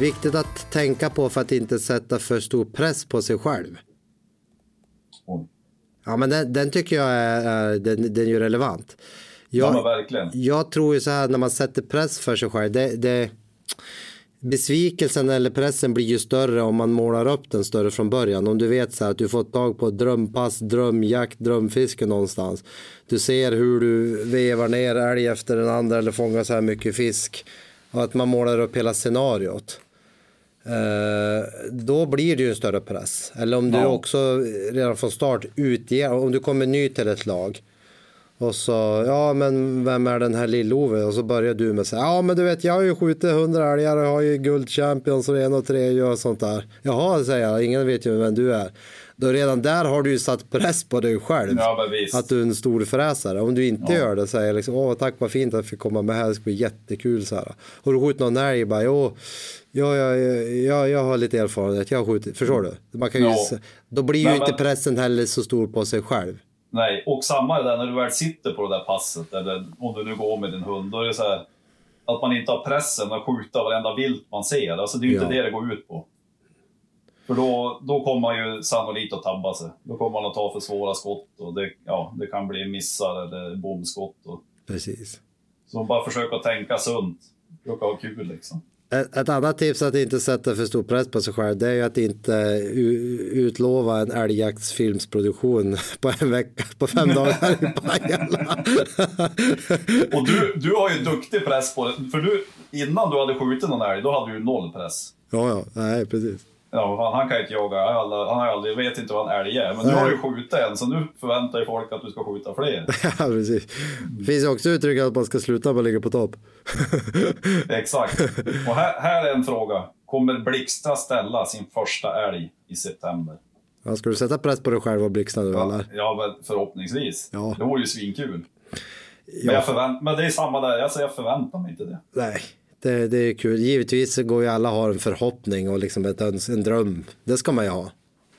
Viktigt att tänka på för att inte sätta för stor press på sig själv. Ja, men den, den tycker jag är, den, den är ju relevant. Ja, Jag, men verkligen. jag tror ju så här när man sätter press för sig själv. Det, det, besvikelsen eller pressen blir ju större om man målar upp den större från början. Om du vet så här att du fått tag på drömpass, drömjakt, drömfiske någonstans. Du ser hur du vevar ner älg efter den andra eller fångar så här mycket fisk. Och att man målar upp hela scenariot. Eh, då blir det ju en större press. Eller om du Ja. också redan från start utger, om du kommer ny till ett lag. Och så, ja men vem är den här Lill-Ove? Och så börjar du med att säga, ja men du vet jag har ju skjutit hundra älgar och har ju guldchampions och en och tre och sånt där. Jaha, säger jag, ingen vet ju vem du är. Då redan där har du ju satt press på dig själv. Ja. Att du är en stor fräsare. Om du inte gör det säger jag liksom, åh tack vad fint att jag fick komma med här, det ska bli jättekul så här. Har du skjutit någon älg? Bara, jo, ja, ja, ja, jag har lite erfarenhet, jag har skjutit, förstår du? Man kan ju, Ja. då blir ju Men- inte pressen heller så stor på sig själv. Nej, och samma är det när du väl sitter på det där passet, eller om du nu går med din hund, då är det så här att man inte har pressen att skjuta varenda vilt man ser. Alltså det är ju Ja. inte det det går ut på. För då, då kommer man ju sannolikt att tabba sig. Då kommer man att ta för svåra skott och det, ja, det kan bli missar eller bomskott. Och, Precis. så bara försöka tänka sunt. Försöka ha kul liksom. Ett, ett annat tips att inte sätta för stor press på sig själv det är ju att inte utlova en älgjaktsfilmsproduktion på en vecka, på fem dagar i Pajala. Och du, du har ju duktig press på det. För du, innan du hade skjutit någon älg, då hade du noll press. ja, ja, nej precis. Ja, han, kan inte jaga. Alla, han har aldrig, vet inte vad en älg är. Men nu Nej. har du skjutit en, så nu förväntar ju folk att du ska skjuta fler. Ja, precis. Det finns ju också uttryck att man ska sluta att ligga på topp. Exakt. Och här, här är en fråga. Kommer Blixtra ställa sin första älg i september? Ja, ska du sätta press på dig själv och blixtra nu Ja, eller? ja men förhoppningsvis. Ja. Det vore ju svinkul. Men, Ja. jag förvänt, men det är samma där. Alltså, jag förväntar mig inte det. Nej, det, det är kul. Givetvis går ju alla ha en förhoppning och liksom ett, en dröm. Det ska man ju ha.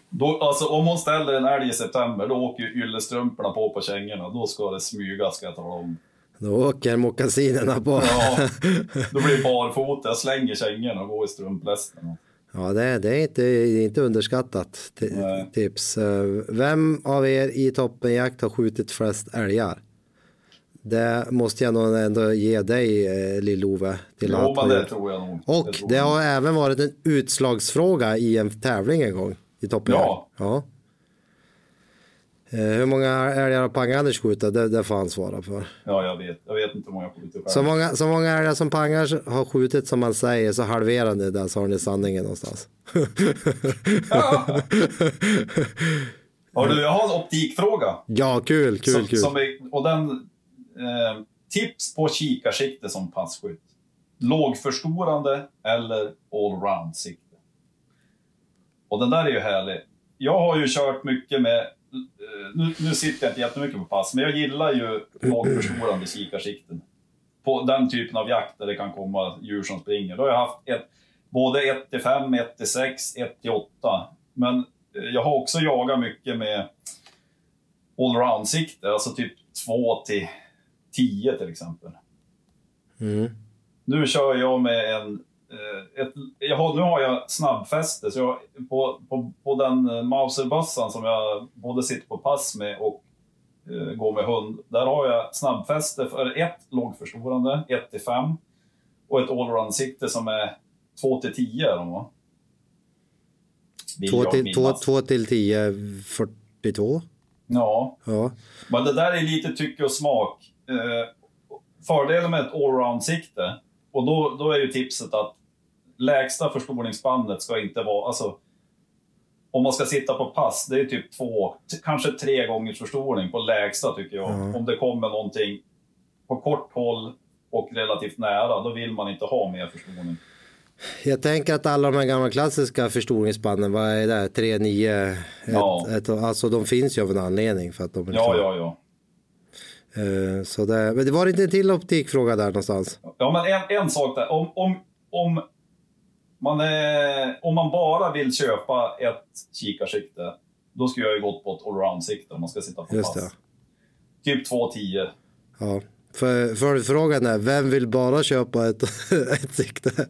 Då, alltså, om hon ställer en älg i september, då åker ju yllestrumporna på på kängorna. Då ska det smyga, ska jag tala om. Då åker mockasinerna på. Ja, då blir det barfota. Jag slänger kängorna och går i strumplästen. Ja, det, det är inte, det är inte underskattat tips. Eh, Vem av er i toppenjakt har skjutit flest älgar? Det måste jag nog ändå ge dig, eh, Lill-Ove. Jo, men det tror jag nog. Och det har även varit en utslagsfråga i en tävling en gång i toppenjakt. Ja. ja. Eh, Hur många älgar har Pang-Anders skjutit? Det, det får han svara för. Ja, jag vet. Jag vet inte hur många skjuter. Så många, så många älgar som Pang-Anders har skjutit som man säger så halverar ni det så har ni sanningen någonstans. Hör du, jag har en optikfråga. ja, kul, kul, som, kul. Som är, och den... Eh, tips på kikarsikte som passkytt. Lågförstorande eller allround-sikte. Och den där är ju härlig. Jag har ju kört mycket med... Eh, nu, nu sitter jag inte jättemycket på pass, men jag gillar ju lågförstorande kikarsikten. På den typen av jakt där det kan komma djur som springer. Då har jag haft ett, både 1 till 5, 1 till 6, 1 till 8. Men eh, jag har också jagat mycket med allround-sikte, alltså typ 2 till 10 till exempel. Mm. Nu kör jag med en... eh, Ett, jag har, nu har jag snabbfäste, så jag, på, på, på den eh, Mauserbössan som jag både sitter på pass med och eh, går med hund, där har jag snabbfäste för ett lågförstorande, 1 till 5 och ett allround-sikte som är 2 till 10 är de va? Vill Två jag till, två, minnas. två till tio, 42. Ja, Ja, Men det där är lite tycke och smak. Eh, fördelen med ett allround-sikte, och då, då är ju tipset att lägsta förstoringsbandet ska inte vara, alltså om man ska sitta på pass, det är typ två, kanske tre gångers förstoring på lägsta tycker jag. Ja. Om det kommer någonting på kort håll och relativt nära, då vill man inte ha mer förstoring. jag tänker att alla de här gamla klassiska förstoringsspannen, vad är det? 3, 9, ett, Ja. ett, alltså de finns ju av en anledning för att de är Ja, ja, ja. Eh, Så det, men det var inte en till optikfråga där någonstans. Ja, men en, en sak där. Om, om, om, man är, om man bara vill köpa ett kikarsikte, då skulle jag ju gått på ett allround-sikte om man ska sitta på Just pass. det. Typ 2,10. Ja. För, för frågan är, vem vill bara köpa ett, ett sikte?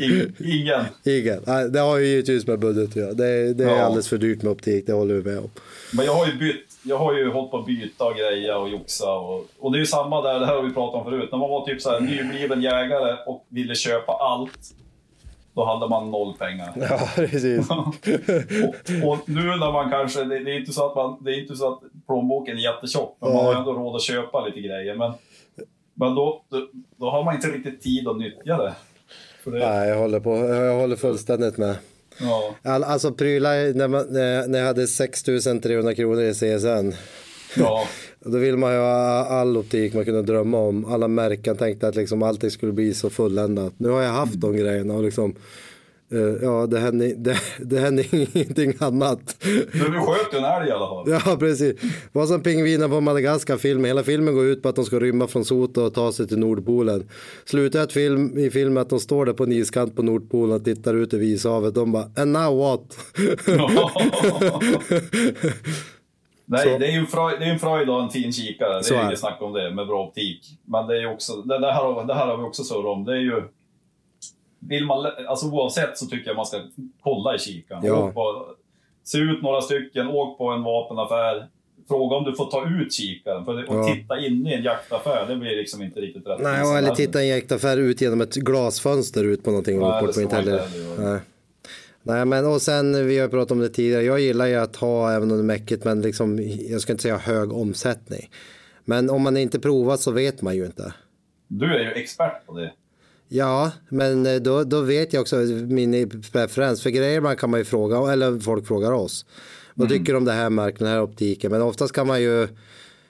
Ing, ingen. Ingen. Det har ju givetvis med budget att göra. Det, det är Ja. alldeles för dyrt med optik, det håller vi med om. Men jag har ju bytt. Jag har ju hållit på att byta och greja och joxa. Och, och det är ju samma där, det här har vi pratat om förut. När man var typ så här nybliven jägare och ville köpa allt. Då hade man noll pengar. Ja, precis. och, och nu när man kanske, det, det är inte så att man, det är inte så att plånboken är jättetjock, men man har ändå råd att köpa lite grejer. Men, men då, då, då har man inte riktigt tid att nyttja det. Det Nej, jag håller, på, jag håller fullständigt med. Ja. All, alltså prylar, när, man, när jag hade 6300 kronor i CSN. Ja, Då vill man ju ha all optik man kunde drömma om. Alla märken tänkte att liksom allting skulle bli så fulländat. Nu har jag haft de grejerna och liksom, ja det hände, det, det hände ingenting annat. men du sköt en älg i alla fall. Ja, precis. Det var som pingvinen på Madagaskar-filmen. Hela filmen går ut på att de ska rymma från Soto och ta sig till Nordpolen. Slutar ett film, i filmen att de står där på en iskant på Nordpolen och tittar ut över ishavet. De bara, and now what? Nej, Så- det är ju en det är en fröjd och en fin kikare. Det är är inget snack om det, med bra optik. Men det är också, det, det, här, har- det här har vi också surrat om. Det är ju... Vill man, alltså oavsett så tycker jag man ska kolla i kikaren. Ja. På, se ut några stycken, åk på en vapenaffär. Fråga om du får ta ut kikaren. För det, Ja. att titta in i en jaktaffär, det blir liksom inte riktigt rätt. Nej, eller titta i en jaktaffär ut genom ett glasfönster ut på någonting. Nej, det inte heller. Nej. Nej, men och sen, vi har pratat om det tidigare, jag gillar ju att ha, även om det är mäckigt, men liksom, jag ska inte säga hög omsättning. Men om man inte provat så vet man ju inte. Du är ju expert på det. Ja, men eh, då, då vet jag också min preferens. För grejer man kan man ju fråga, eller folk frågar oss. Vad tycker du om det här märket, den här optiken? Men oftast kan man ju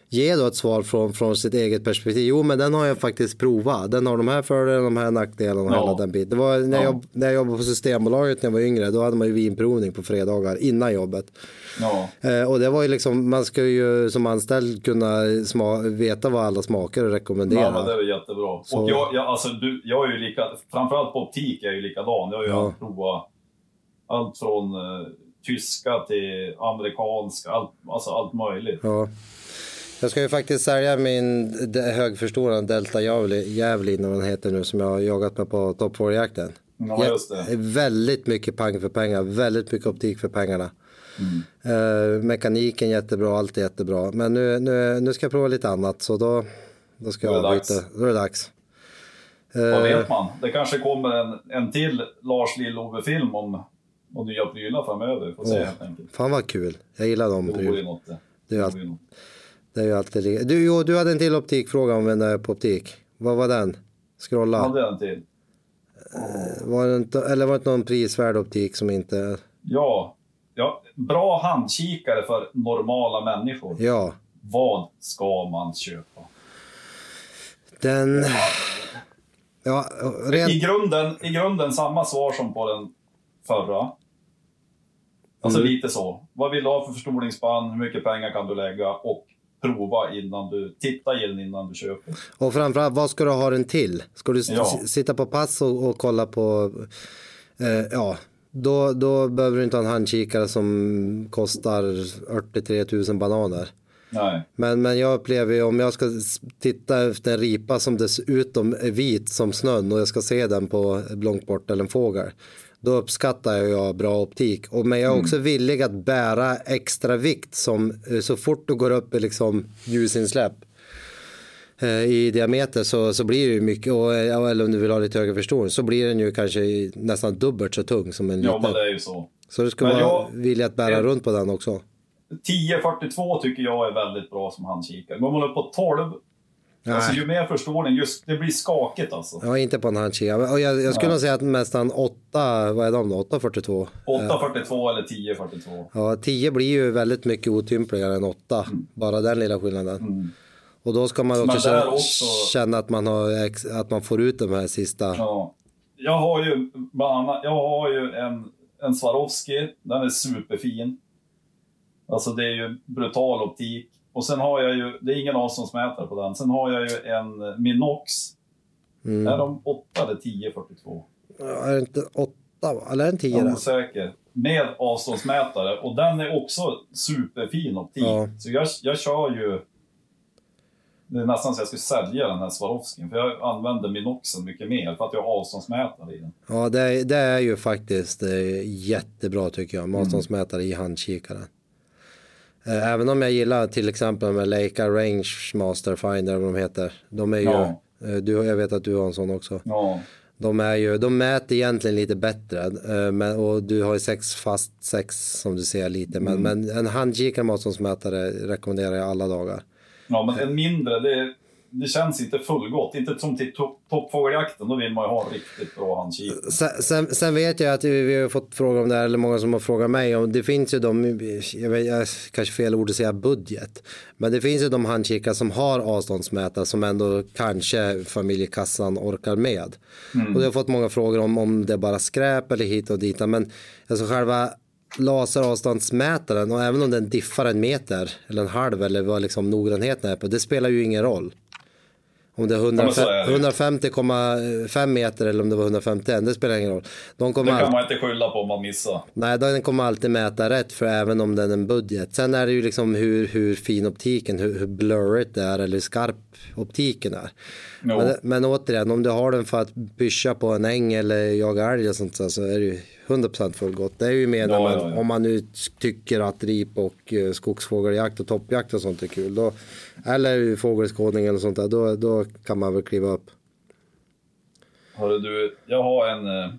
ge då ett svar från, från sitt eget perspektiv. Jo, men den har jag faktiskt provat. Den har de här fördelarna, de här nackdelarna Ja. hela den biten. Det var när, Ja. jag, när jag jobbade på Systembolaget när jag var yngre, då hade man ju vinprovning på fredagar innan jobbet. Ja. Eh, och det var ju liksom, man ska ju som anställd kunna sma- veta vad alla smakar och rekommendera. Ja, men det är jättebra. Så- Och jag, jag, alltså, du, jag är ju lika, framförallt på optik är jag ju likadan. Jag har ju Ja. provat allt från eh, tyska till amerikanska, allt, alltså allt möjligt. Ja. Jag ska ju faktiskt sälja min de- högförstorade Delta Javelin vad den heter nu, som jag har jagat med på Top 4-jakten. Ja, just det. Väldigt mycket pang för pengar, väldigt mycket optik för pengarna. Mm. Eh, mekaniken jättebra, allt är jättebra. Men nu, nu, nu ska jag prova lite annat, så då, då ska jag det avbryta. Då är det dags. Vad Eh, vet man? Det kanske kommer en, en till Lars Lill-Ove-film om, om nya prylar framöver. Får se enkelt. fan vad kul, jag gillar de Det prylarna. det. Det Det ju något. Det är ju alltid du, jo, du hade en till optikfråga om eh, på optik. Vad var den? Scrolla. Hade jag en till? Var det inte, eller var det inte någon prisvärd optik som inte... Ja. ja. Bra handkikare för normala människor. Ja, Vad ska man köpa? den... Ja, I rent... grunden, I grunden samma svar som på den förra. Alltså Mm. lite så. Vad vill du ha för förstoringsband? Hur mycket pengar kan du lägga? Och prova innan du... Titta i den innan du köper. Och framförallt, vad ska du ha den till? Ska du Ja. sitta på pass och, och kolla på... Eh, ja, då, då behöver du inte ha en handkikare som kostar 43 000 bananer. Nej. Men, men jag upplever ju om jag ska titta efter en ripa som dessutom är vit som snön och jag ska se den på långt bort eller en fågel. Då uppskattar jag bra optik. Och, men jag är också villig att bära extra vikt som eh, så fort du går upp i liksom ljusinsläpp eh, i diameter så, så blir det ju mycket, och, eh, eller om du vill ha lite högre förstoring, så blir den ju kanske nästan dubbelt så tung som en Ja, liten. men det är ju så. Så du ska Men vara villig att bära jag- runt på den också. 1042 tycker jag är väldigt bra som handkikare. Går man upp på 12, alltså ju mer förstoring, just det blir skakigt alltså. Ja, inte på en handkikare. Och jag, jag skulle nog säga att nästan 8, vad är de då? 842? 842 eller 1042. Ja, 10 blir ju väldigt mycket otympligare än 8. Bara den lilla skillnaden. Och då ska man också, Mm. Känna, också- känna att, man har, att man får ut de här sista. Ja. Jag har ju jag har ju en, en Swarovski, den är superfin. Alltså det är ju brutal optik. Och sen har jag ju, det är ingen avståndsmätare på den, sen har jag ju en Minox. Mm. Är de 8 eller 1042? Ja, Är det inte 8? Eller är det en 10? Jag är osäker. Med avståndsmätare. Och den är också superfin optik. Ja. Så jag, jag kör ju... Det är nästan så jag skulle sälja den här Swarovskin, för jag använder Minoxen mycket mer för att jag har avståndsmätare i den. Ja, det, är- det är ju faktiskt eh, jättebra tycker jag. med Avståndsmätare i handkikaren. Eh, Även om jag gillar till exempel med Leica Range Master Finder, vad de heter. De är ju, Ja. eh, du, jag vet att du har en sån också. Ja, De, är ju, de mäter egentligen lite bättre eh, men, och du har ju sex fast sex som du ser lite. Men, men en handkikare med avståndsmätare rekommenderar jag alla dagar. ja men en mindre, det, det känns inte fullgott. Inte som till topp- toppfågeljakten, då vill man ju ha riktigt bra handkikare. Sen, sen, sen vet jag att vi, vi har fått frågor om det här, eller många som har frågat mig om det finns ju de, jag vet, jag, kanske fel ord att säga budget, men det finns ju de handkikare som har avståndsmätare som ändå kanske familjekassan orkar med. Och jag har fått många frågor om om det är bara skräp eller hit och dit, men alltså själva laseravståndsmätaren och även om den diffar en meter eller en halv eller vad liksom noggrannheten är på, det spelar ju ingen roll. Om det är men så är det ju. 150,5 meter eller om det var 151, det spelar ingen roll. De Det kan alltid, man inte skylla på om man missar. nej, den kommer alltid mäta rätt för även om den är en budget. Sen är det ju liksom hur, hur fin optiken, hur, hur blurrigt det är eller hur skarp optiken är. Men, men återigen, om du har den för att pyscha på en äng eller jaga älg och sånt så är det ju 100% fullgott. Det är ju mer Ja, man, ja, ja. om man nu tycker att rip och eh, skogsfågeljakt och toppjakt och sånt är kul. Då, eller fågelskådning eller sånt där, då, då kan man väl kliva upp. Hörru du, jag har en... eh,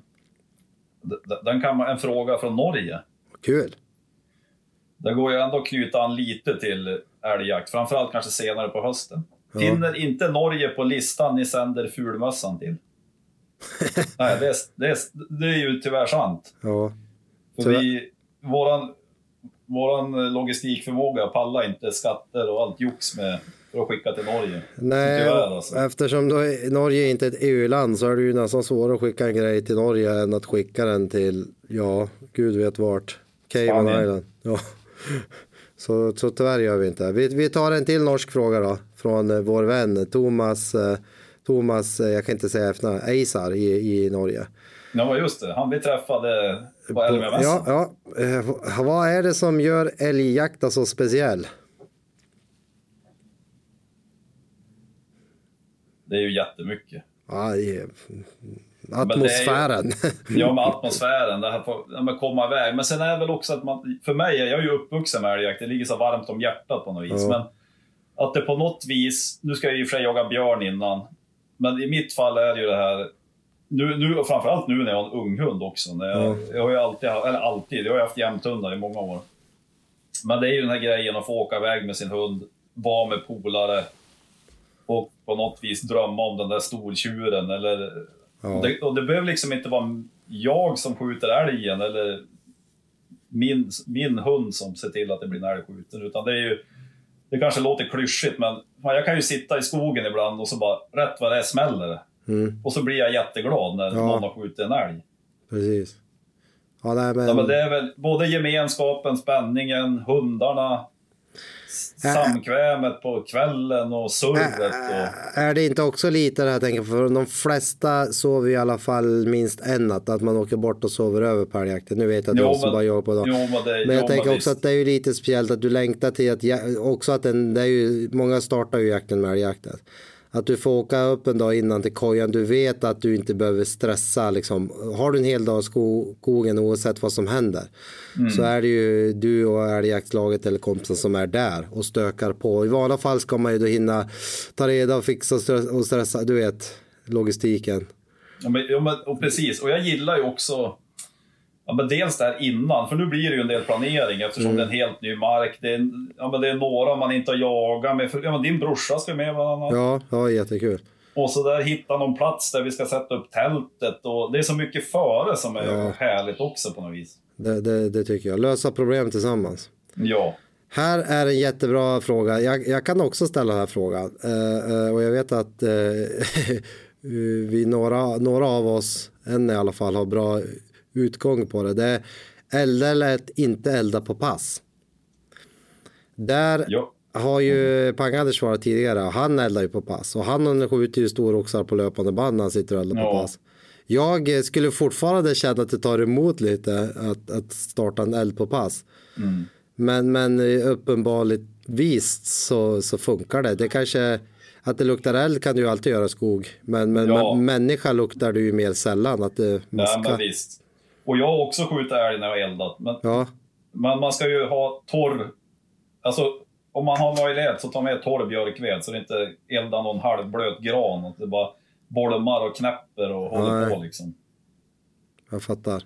Den kan man, en fråga från Norge. Kul! Det går ju ändå att knyta an lite till älgjakt, framförallt kanske senare på hösten. Finner inte Norge på listan ni sänder fulmössan till? Nej, det är, det, är, det är ju tyvärr sant. Ja. För vi, våran, våran logistikförmåga pallar inte skatter och allt jox med för att skicka till Norge. Nej, tyvärr alltså. eftersom då Norge inte är ett EU-land så är det ju nästan svårare att skicka en grej till Norge än att skicka den till, ja, gud vet vart. Cayman. Island. Ja. Så, så tyvärr gör vi inte. Vi, vi tar en till norsk fråga då, från eh, vår vän Thomas, eh, Thomas, eh, jag kan inte säga efternamn, Eisar i, i Norge. Ja, just det. Han vi träffade på Älvmässan. Ja, ja. Vad är det som gör älgjakten så speciell? Det är ju jättemycket. Ja, är- det är ju- atmosfären. Ja, med atmosfären, det här får, ja, men komma iväg. Men sen är det väl också att man, för mig, jag är ju uppvuxen med älgjakt, det ligger så varmt om hjärtat på något vis. Ja. Men att det på något vis, nu ska jag i och för sig jaga björn innan, men i mitt fall är det ju det här, nu, nu, framförallt nu när jag har en unghund också. När jag, Ja. jag har ju alltid, eller alltid, jag har haft jämthundar i många år. Men det är ju den här grejen att få åka iväg med sin hund, vara med polare och på något vis drömma om den där stortjuren eller Ja. och, det, och det behöver liksom inte vara jag som skjuter älgen eller min, min hund som ser till att det blir en älg skjuten. Utan det är ju, det kanske låter klyschigt men jag kan ju sitta i skogen ibland och så bara rätt vad det är smäller. Mm, Och så blir jag jätteglad när Ja. någon har skjutit en älg. precis. Ja, nej, men... Ja, men det är väl både gemenskapen, spänningen, hundarna, samkvämet på kvällen och surret. Och... Är det inte också lite det här, jag tänker, för de flesta sover i alla fall minst en natt, att man åker bort och sover över på älgjakten. Nu vet jag att Jo, jag som men- bara jobbar på jo, men det- men jag jo, tänker men också visst. att det är ju lite speciellt att du längtar till att, också att den, det är ju, många startar ju jakten med älgjakten. Att du får åka upp en dag innan till kojan, du vet att du inte behöver stressa liksom. Har du en hel dag i sko- skogen oavsett vad som händer Mm. så är det ju du och älgjaktslaget eller kompisen som är där och stökar på. I vanliga fall ska man ju då hinna ta reda och fixa och stressa, du vet, logistiken. Ja, men, och precis, och jag gillar ju också ja, men dels där innan, för nu blir det ju en del planering eftersom det är en helt ny mark. Det är, ja, men det är några man inte har jagat med. För, ja, men din brorsa ska med bland annat. Ja, ja jättekul. Och så där hitta någon plats där vi ska sätta upp tältet. Och det är så mycket före som är Ja. härligt också på något vis. Det, det, det tycker jag. Lösa problem tillsammans. Ja. Här är en jättebra fråga. Jag, jag kan också ställa den här frågan. Eh, eh, och jag vet att eh, vi några, några av oss, en i alla fall, har bra utgång på det. Det är elda eller att inte elda på pass. Där ja. har ju Pang-Anders svarat tidigare. Han eldar ju på pass. Och han skjuter ju storoxar på löpande band när han sitter och eldar på Ja. pass. Jag skulle fortfarande känna att det tar emot lite att, att starta en eld på pass. Men, men eh, uppenbarligen så, så funkar det. Det kanske att det luktar eld kan du ju alltid göra skog. Men, men, Ja. men människa luktar du ju mer sällan. Att det Nej, maskar. men visst. Och jag har också skjutit älg när jag har eldat. Men, Ja, men man ska ju ha torr... Alltså, om man har möjlighet så ta med torr björkved så det inte eldar någon halvblöt gran. Och det bara bolmar och knäpper och håller Nej. på liksom. jag fattar.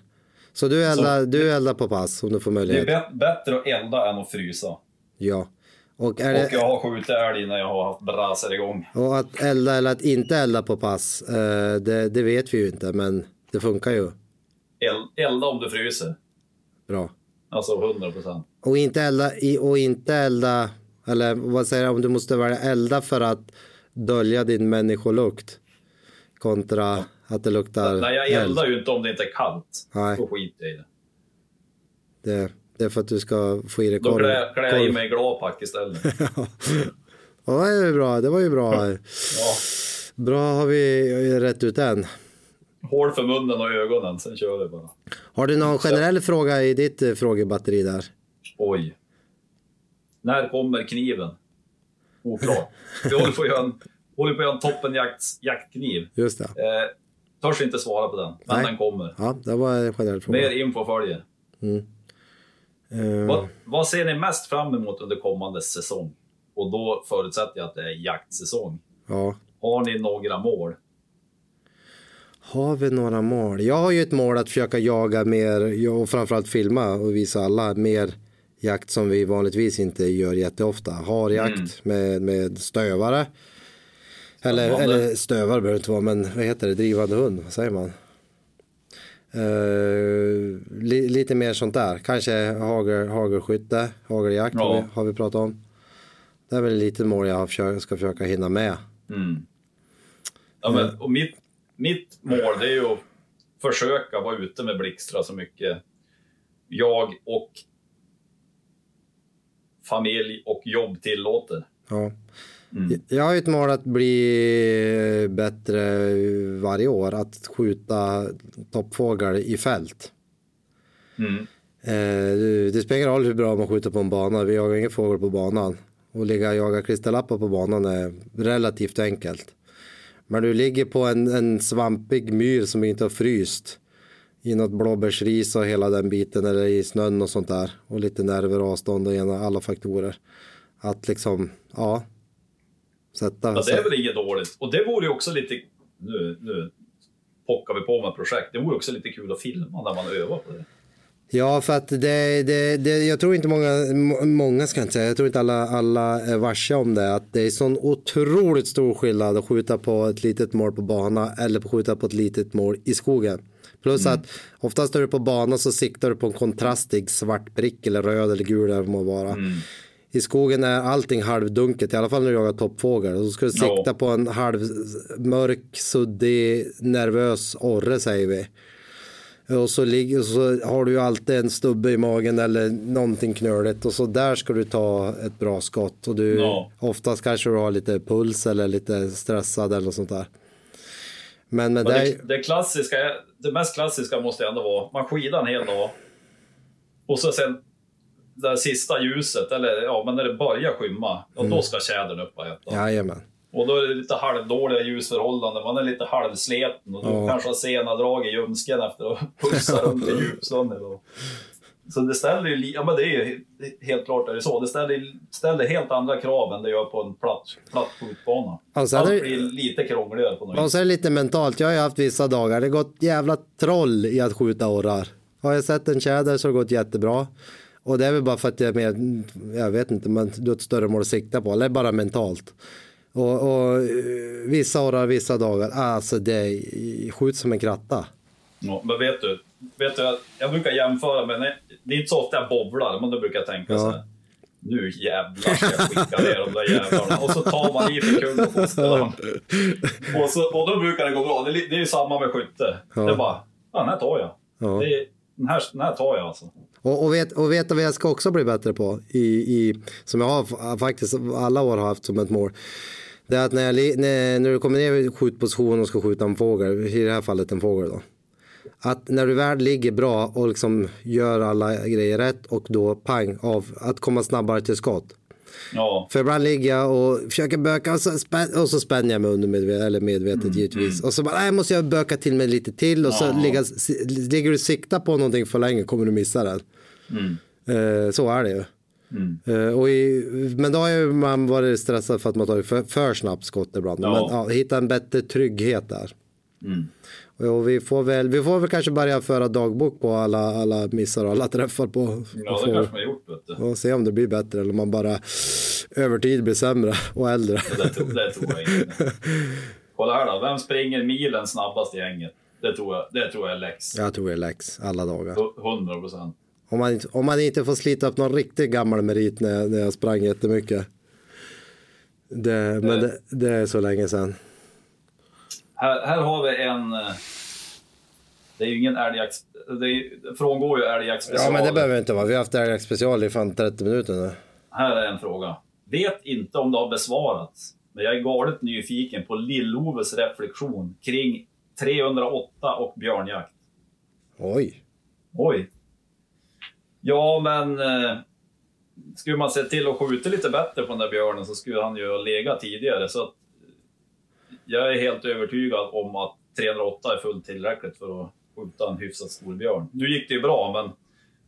Så du eldar, du eldar på pass om du får Det är möjlighet? bättre att elda än att frysa. Ja. Och, är Och jag det, har skjutit älg när jag har haft braser igång. och att elda eller att inte elda på pass, eh, det, det vet vi ju inte. Men det funkar ju El- elda om du fryser. bra. Alltså 100 procent. Och inte elda, och inte elda, eller vad säger jag, om du måste välja elda för att dölja din människolukt. Kontra att det luktar Nej, jag eld. eldar ju inte om det inte är kallt. Nej. Då skiter jag i det. Det, det är för att du ska få i dig Då korv. klär, klär jag i mig gladpack istället. Ja, det är ju bra, det var ju bra. Ja. Bra har vi rätt ut än. Hål för munnen och ögonen, sen kör vi bara. Har du någon generell fråga i ditt eh, frågebatteri där? Oj. När kommer kniven? Oklart. Vi håller på att göra en, håller på att göra en toppenjakt jaktkniv. Just det. Eh, törs inte svara på den, men Nej. den kommer. Ja, det var en generell fråga. Mer info följer. Eh, Vad, vad ser ni mest fram emot under kommande säsong? Och då förutsätter jag att det är jaktsäsong. ja. Har ni några mål? Har vi några mål? Jag har ju ett mål att försöka jaga mer och framförallt filma och visa alla mer jakt som vi vanligtvis inte gör jätteofta. Harjakt med, med stövare. Eller, eller stövare behöver det inte vara, men vad heter det? Drivande hund, vad säger man? Eh, li, lite mer sånt där. Kanske hagel, hagelskytte, hageljakt har, Ja. vi, har vi pratat om. Det är väl lite mål jag har ska försöka hinna med. Mm. Ja, men, och mitt, mitt mål det är ju att försöka vara ute med Blixtra så mycket jag och familj och jobb tillåter. Ja. Mm. Jag har ju ett mål att bli bättre varje år, att skjuta toppfågel i fält. Mm. Eh, det- det spelar ingen roll hur bra man skjuter på en bana, vi jagar ingen fågel på banan. Och ligga och jaga klisterlappar på banan är relativt enkelt. Men du ligger på en, en svampig myr som inte har fryst i något blåbärsris och hela den biten eller i snön och sånt där och lite nerver, avstånd och ena, alla faktorer. Att liksom, ja. Sätta, Ja, det är väl inget dåligt. Och det vore ju också lite... Nu, nu pockar vi på med projekt. Det vore också lite kul att filma när man övar på det. Ja, för att det, det, det, jag tror inte många, må- många ska jag inte säga, jag tror inte alla, alla är varse om det, att det är sån otroligt stor skillnad att skjuta på ett litet mål på bana eller på skjuta på ett litet mål i skogen. Plus att oftast är du på bana så siktar du på en kontrastig svart prick eller röd eller gul eller vad det må vara. I skogen är allting halvdunket, i alla fall när du jagar toppfågel. Så ska du sikta på en halvmörk, suddig, nervös orre säger vi. Och så, ligger, så har du ju alltid en stubbe i magen eller någonting knöligt och så där ska du ta ett bra skott. Och du, Ja. oftast kanske du har lite puls eller lite stressad eller något sånt där. Men med Men dig, det, det, klassiska, det mest klassiska måste ändå vara, man skidar en hel dag och så sen det sista ljuset, eller ja, men när det börjar skymma, och då ska tjädern upp och äta. jajamän. Och då är det lite halvdåliga ljusförhållanden, man är lite halvsleten och du Ja. kanske har sena drag i ljumsken efter att pussa runt i djupsnön. och- Så det ställer ju, ja men det är ju helt klart är det så, det ställer, ställer helt andra krav än det gör på en platt, platt skjutbana. Och är Allt blir lite krångligare på något Och vis. så är det lite mentalt. Jag har ju haft vissa dagar. Det har gått jävla troll i att skjuta orrar. Har jag sett en tjäder så har det gått jättebra. Och det är väl bara för att jag är mer, jag vet inte, men du har ett större mål att sikta på. Eller bara mentalt. Och, och eh, vissa orrar, vissa dagar. Alltså det är, skjut som en kratta. Ja, men vet du, vet du, jag- brukar jämföra med, nej, det är inte så ofta jag bowlar, men då brukar jag tänka Ja. så här. Nu jävlar ska jag skicka ner de där jävlarna. Och så tar man i för kung och fosterland. Och, så, och då brukar det gå bra. Det det är ju samma med skytte. Ja. Det är bara, ja, den här tar jag. Ja. Det är, den, här, den här tar jag alltså. Och, och, vet, och vet vad jag ska också bli bättre på? I, i, som jag har faktiskt alla år har haft som ett mål. Det är att när, jag, när, när du kommer ner i skjutposition och ska skjuta en fågel, i det här fallet en fågel då. Att när du väl ligger bra och liksom gör alla grejer rätt och då pang av att komma snabbare till skott. Ja, För ibland ligger jag och försöker böka och så, spän- och så spänner jag mig undermedvetet, eller medvetet givetvis. Och så bara, nej, måste jag böka till mig lite till och så Ja. ligga, si- ligger du och siktar på någonting för länge kommer du missa den. Eh, så är det ju. Eh, och i, men då har ju man varit stressad för att man tagit för, för snabbt skott ibland. Ja. Men ja, hitta en bättre trygghet där. Och vi, får väl, vi får väl kanske börja föra dagbok på alla, alla missar och alla träffar på. ja det kanske man har gjort. Vet du. och se om det blir bättre eller om man bara över tid blir sämre och äldre. Det, tror, det tror jag inte. Kolla här då, vem springer milen snabbast i gänget? Det tror jag, det tror jag är Lex. Jag tror det är läx alla dagar. 100 procent. Om man, inte- om man inte får slita upp någon riktigt gammal merit när jag, när jag sprang jättemycket. Det, men det, det är så länge sedan. Här, här har vi en... eh, Det är ju ingen älgjakt... Det är, frångår ju älgjakt Ja men det behöver inte vara. Vi har haft älgjakt special i fan 30 minuter nu. Här är en fråga. Vet inte om det har besvarats, men jag är galet nyfiken på Lill-Oves reflektion kring 308 och björnjakt. Oj. Oj. Ja, men eh, skulle man se till att skjuta lite bättre på den där björnen så skulle han ju ha legat tidigare. Så att jag är helt övertygad om att 308 är fullt tillräckligt för att skjuta en hyfsat stor björn. Nu gick det ju bra, men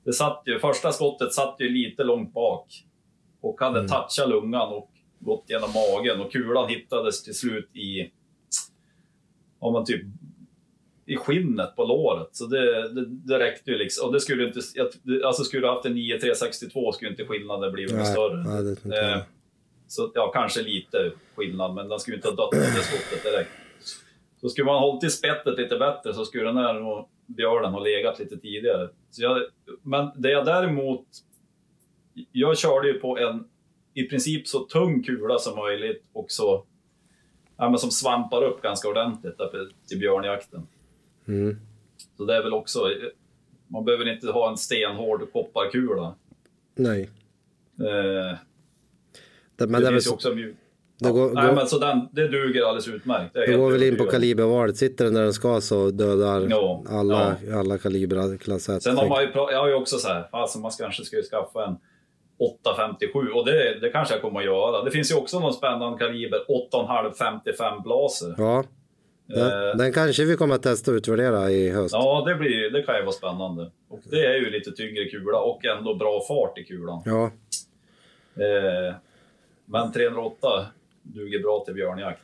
det satt ju, första skottet satt ju lite långt bak och hade touchat lungan och gått genom magen och kulan hittades till slut i, om man typ i skinnet på låret. Så det, det, det räckte ju liksom. Och det skulle inte, alltså skulle du haft en 9362 skulle inte skillnaden blivit något större. nej, Eh. Så ja, kanske lite skillnad, men den skulle inte ha dött av det skottet direkt. Så skulle man hållit i spettet lite bättre så skulle den här björnen ha legat lite tidigare. Så jag, men det jag däremot... Jag körde ju på en i princip så tung kula som möjligt och så... Ja, men som svampar upp ganska ordentligt till björnjakten. Mm. Så det är väl också... Man behöver inte ha en stenhård kopparkula. Nej. Eh, Det, men det, det, finns ju så, också mjuk... det går, Nej, går, men så den, det duger alldeles utmärkt. Det det går väl in på kalibervalet. Sitter den där den ska så dödar Ja, alla, alla kalibrar klass 1. Sen har man ju, jag har ju också så här, alltså man kanske skulle skaffa en 857 och det, det kanske jag kommer att göra. Det finns ju också någon spännande kaliber 8,5 55 blaser. Ja, den, Eh, den kanske vi kommer att testa och utvärdera i höst. Ja, det, blir, det kan ju vara spännande. Och det är ju lite tyngre kula och ändå bra fart i kulan. Ja, Eh, men 308 duger bra till björnjakt.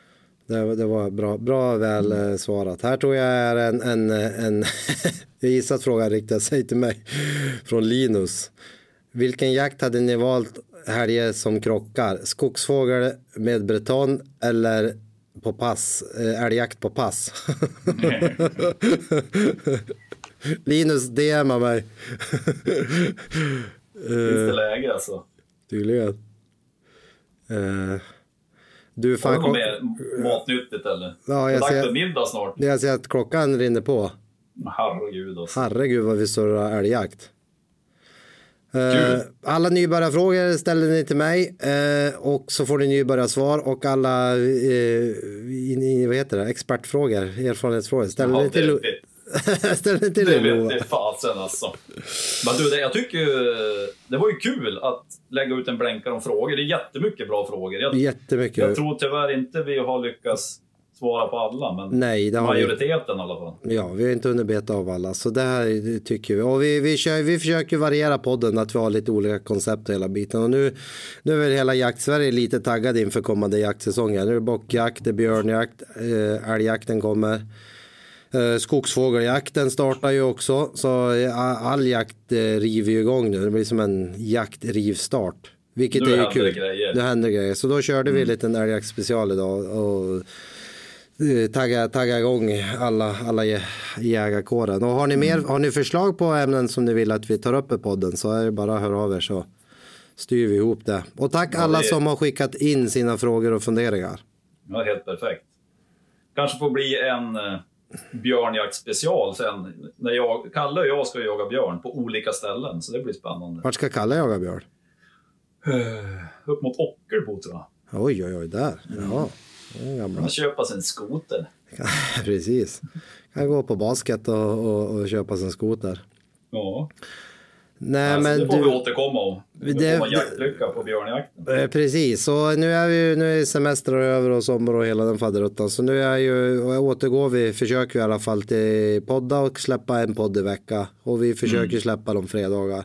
det, det var bra, bra väl eh, svarat. Här tror jag är en, en, en jag gissar att frågan riktar sig till mig, från Linus. Vilken jakt hade ni valt helger som krockar? Skogsfågel med breton eller på pass, eh, älgjakt på pass? Linus DMar mig. Finns det läge alltså? Tydligen. Eh, du Har fan, du något mer matnyttigt eller? Ja, jag ser- middag snart. jag ser att klockan rinner på. Herregud alltså. Herregud vad vi surrar älgjakt. Eh, Kul. alla nybörjarfrågor ställer ni till mig eh, och så får ni nybörjarsvar och alla eh, vad heter det? expertfrågor, erfarenhetsfrågor ställer Ja, ni till, det, det, ställer ni till det Lova. vet fasen alltså. Men du, det, jag tycker det var ju kul att lägga ut en blänkare om frågor. Det är jättemycket bra frågor. Jag, Jättemycket. jag tror tyvärr inte vi har lyckats svara på alla, men Nej, det har vi majoriteten i alla fall. Ja, vi har inte hunnit beta av alla, så det här tycker vi. Och vi, vi, kör, vi försöker variera podden, att vi har lite olika koncept hela biten. Och nu, nu är väl hela jakt-Sverige lite taggad inför kommande jaktsäsonger. Nu är det bockjakt, det är björnjakt, äh, älgjakten kommer. Eh, skogsfågeljakten startar ju också, så eh, all jakt eh, river ju igång nu. Det blir som en jaktrivstart. Vilket Nu är ju kul. grejer. Mm. Det händer grejer. Så då körde vi en liten älgjakt special idag. Och eh, tagga, tagga igång alla, alla jä- jägarkåren. Och har ni, mer, har ni förslag på ämnen som ni vill att vi tar upp i podden så är det bara att höra av er så styr vi ihop det. Och tack alla det- som har skickat in sina frågor och funderingar. Ja, helt perfekt. Kanske får bli en eh, björnjakt-special sen. När jag, Kalle och jag ska jaga björn på olika ställen, så det blir spännande. Vart ska Kalle jaga björn? Upp mot Ockelbo tror jag. Oj, oj, oj, där. Ja, gamla. Han köpa sig en skoter. Precis. Kan gå på basket och, och, och köpa sin skoter. Ja. Nej, alltså, men det får du... vi återkomma om. Det, Det- får man jaktlycka på björnjakten. Eh, Precis, så nu är vi nu är semester över och sommar och hela den faderuttan. Så nu är ju, återgår vi, försöker vi i alla fall till podda och släppa en podd i vecka. Och vi försöker Mm. släppa dem fredagar.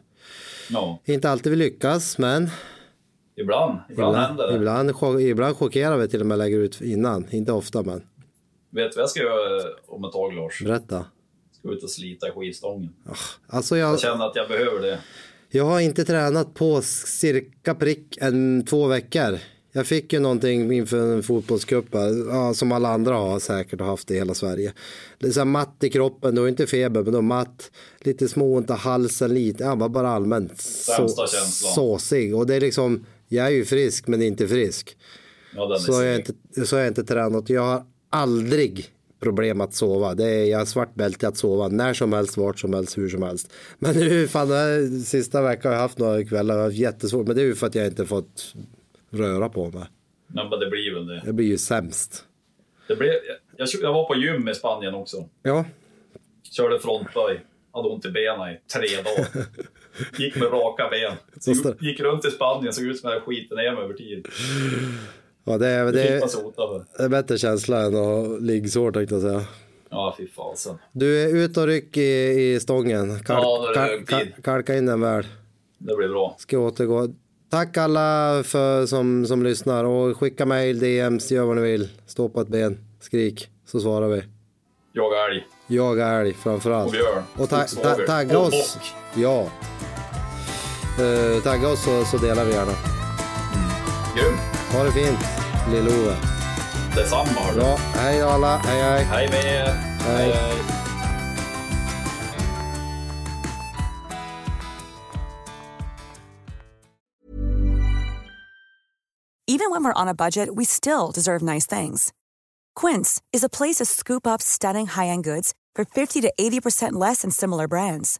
Ja, Inte alltid vi lyckas, men ibland. Ibland, händer det. ibland, chock- ibland chockerar vi till och med lägger ut innan. Inte ofta, men Vet du vad jag ska göra om ett tag Lars? berätta. Ska ut och slita i skivstången. Alltså jag, Jag känner att jag behöver det. jag har inte tränat på cirka prick en två veckor. Jag fick ju någonting inför en fotbollscup ja, som alla andra har säkert haft i hela Sverige. Det är så här matt i kroppen, då inte feber men då matt, lite småont i halsen, lite, ja, bara allmänt så, Sämsta känslan. såsig. Och det är liksom, jag är ju frisk men inte frisk. Ja, Så har jag inte, så har jag inte tränat. Jag har aldrig problem att sova. Det är, jag har svart bälte att sova när som helst, vart som helst, hur som helst. Men nu, fan, här sista veckan har jag haft några kvällar, haft jättesvårt. Men det är ju för att jag inte fått röra på mig. Nej, men det blir väl det. Jag blir ju sämst. det blev, jag, jag var på gym i Spanien också. Ja, Körde frontböj. Hade ont i benen i tre dagar. Gick med raka ben. Så sta- Gick runt i Spanien, såg ut som jag skitit ner mig över tid. ja det, är, Det det, är, det är bättre känsla än att ligga svårt tänkte jag säga. Ja, fy fasen. Du är ut och ryck i, i stången. Kalk, Ja, är kalk, kalk, kalka in den väl. Det blir bra. Ska återgå. Tack alla för, som, som lyssnar och skicka mail, DMs, gör vad ni vill. Stå på ett ben, skrik så svarar vi. Jaga älg. Jag är älg framförallt. Och björn. Och ta, ta, Skogsfågel. tagga Och oss. bock. Ja. Uh, tagga oss så, så delar vi gärna. Grym. Ha det fint, lill-Ove. Detsamma hördu. Bra, hej då alla, hej hej. Hej med er. Hej. hej. Even when we're on a budget, we still deserve nice things. Quince is a place to scoop up stunning high-end goods for 50 to 80% less than similar brands.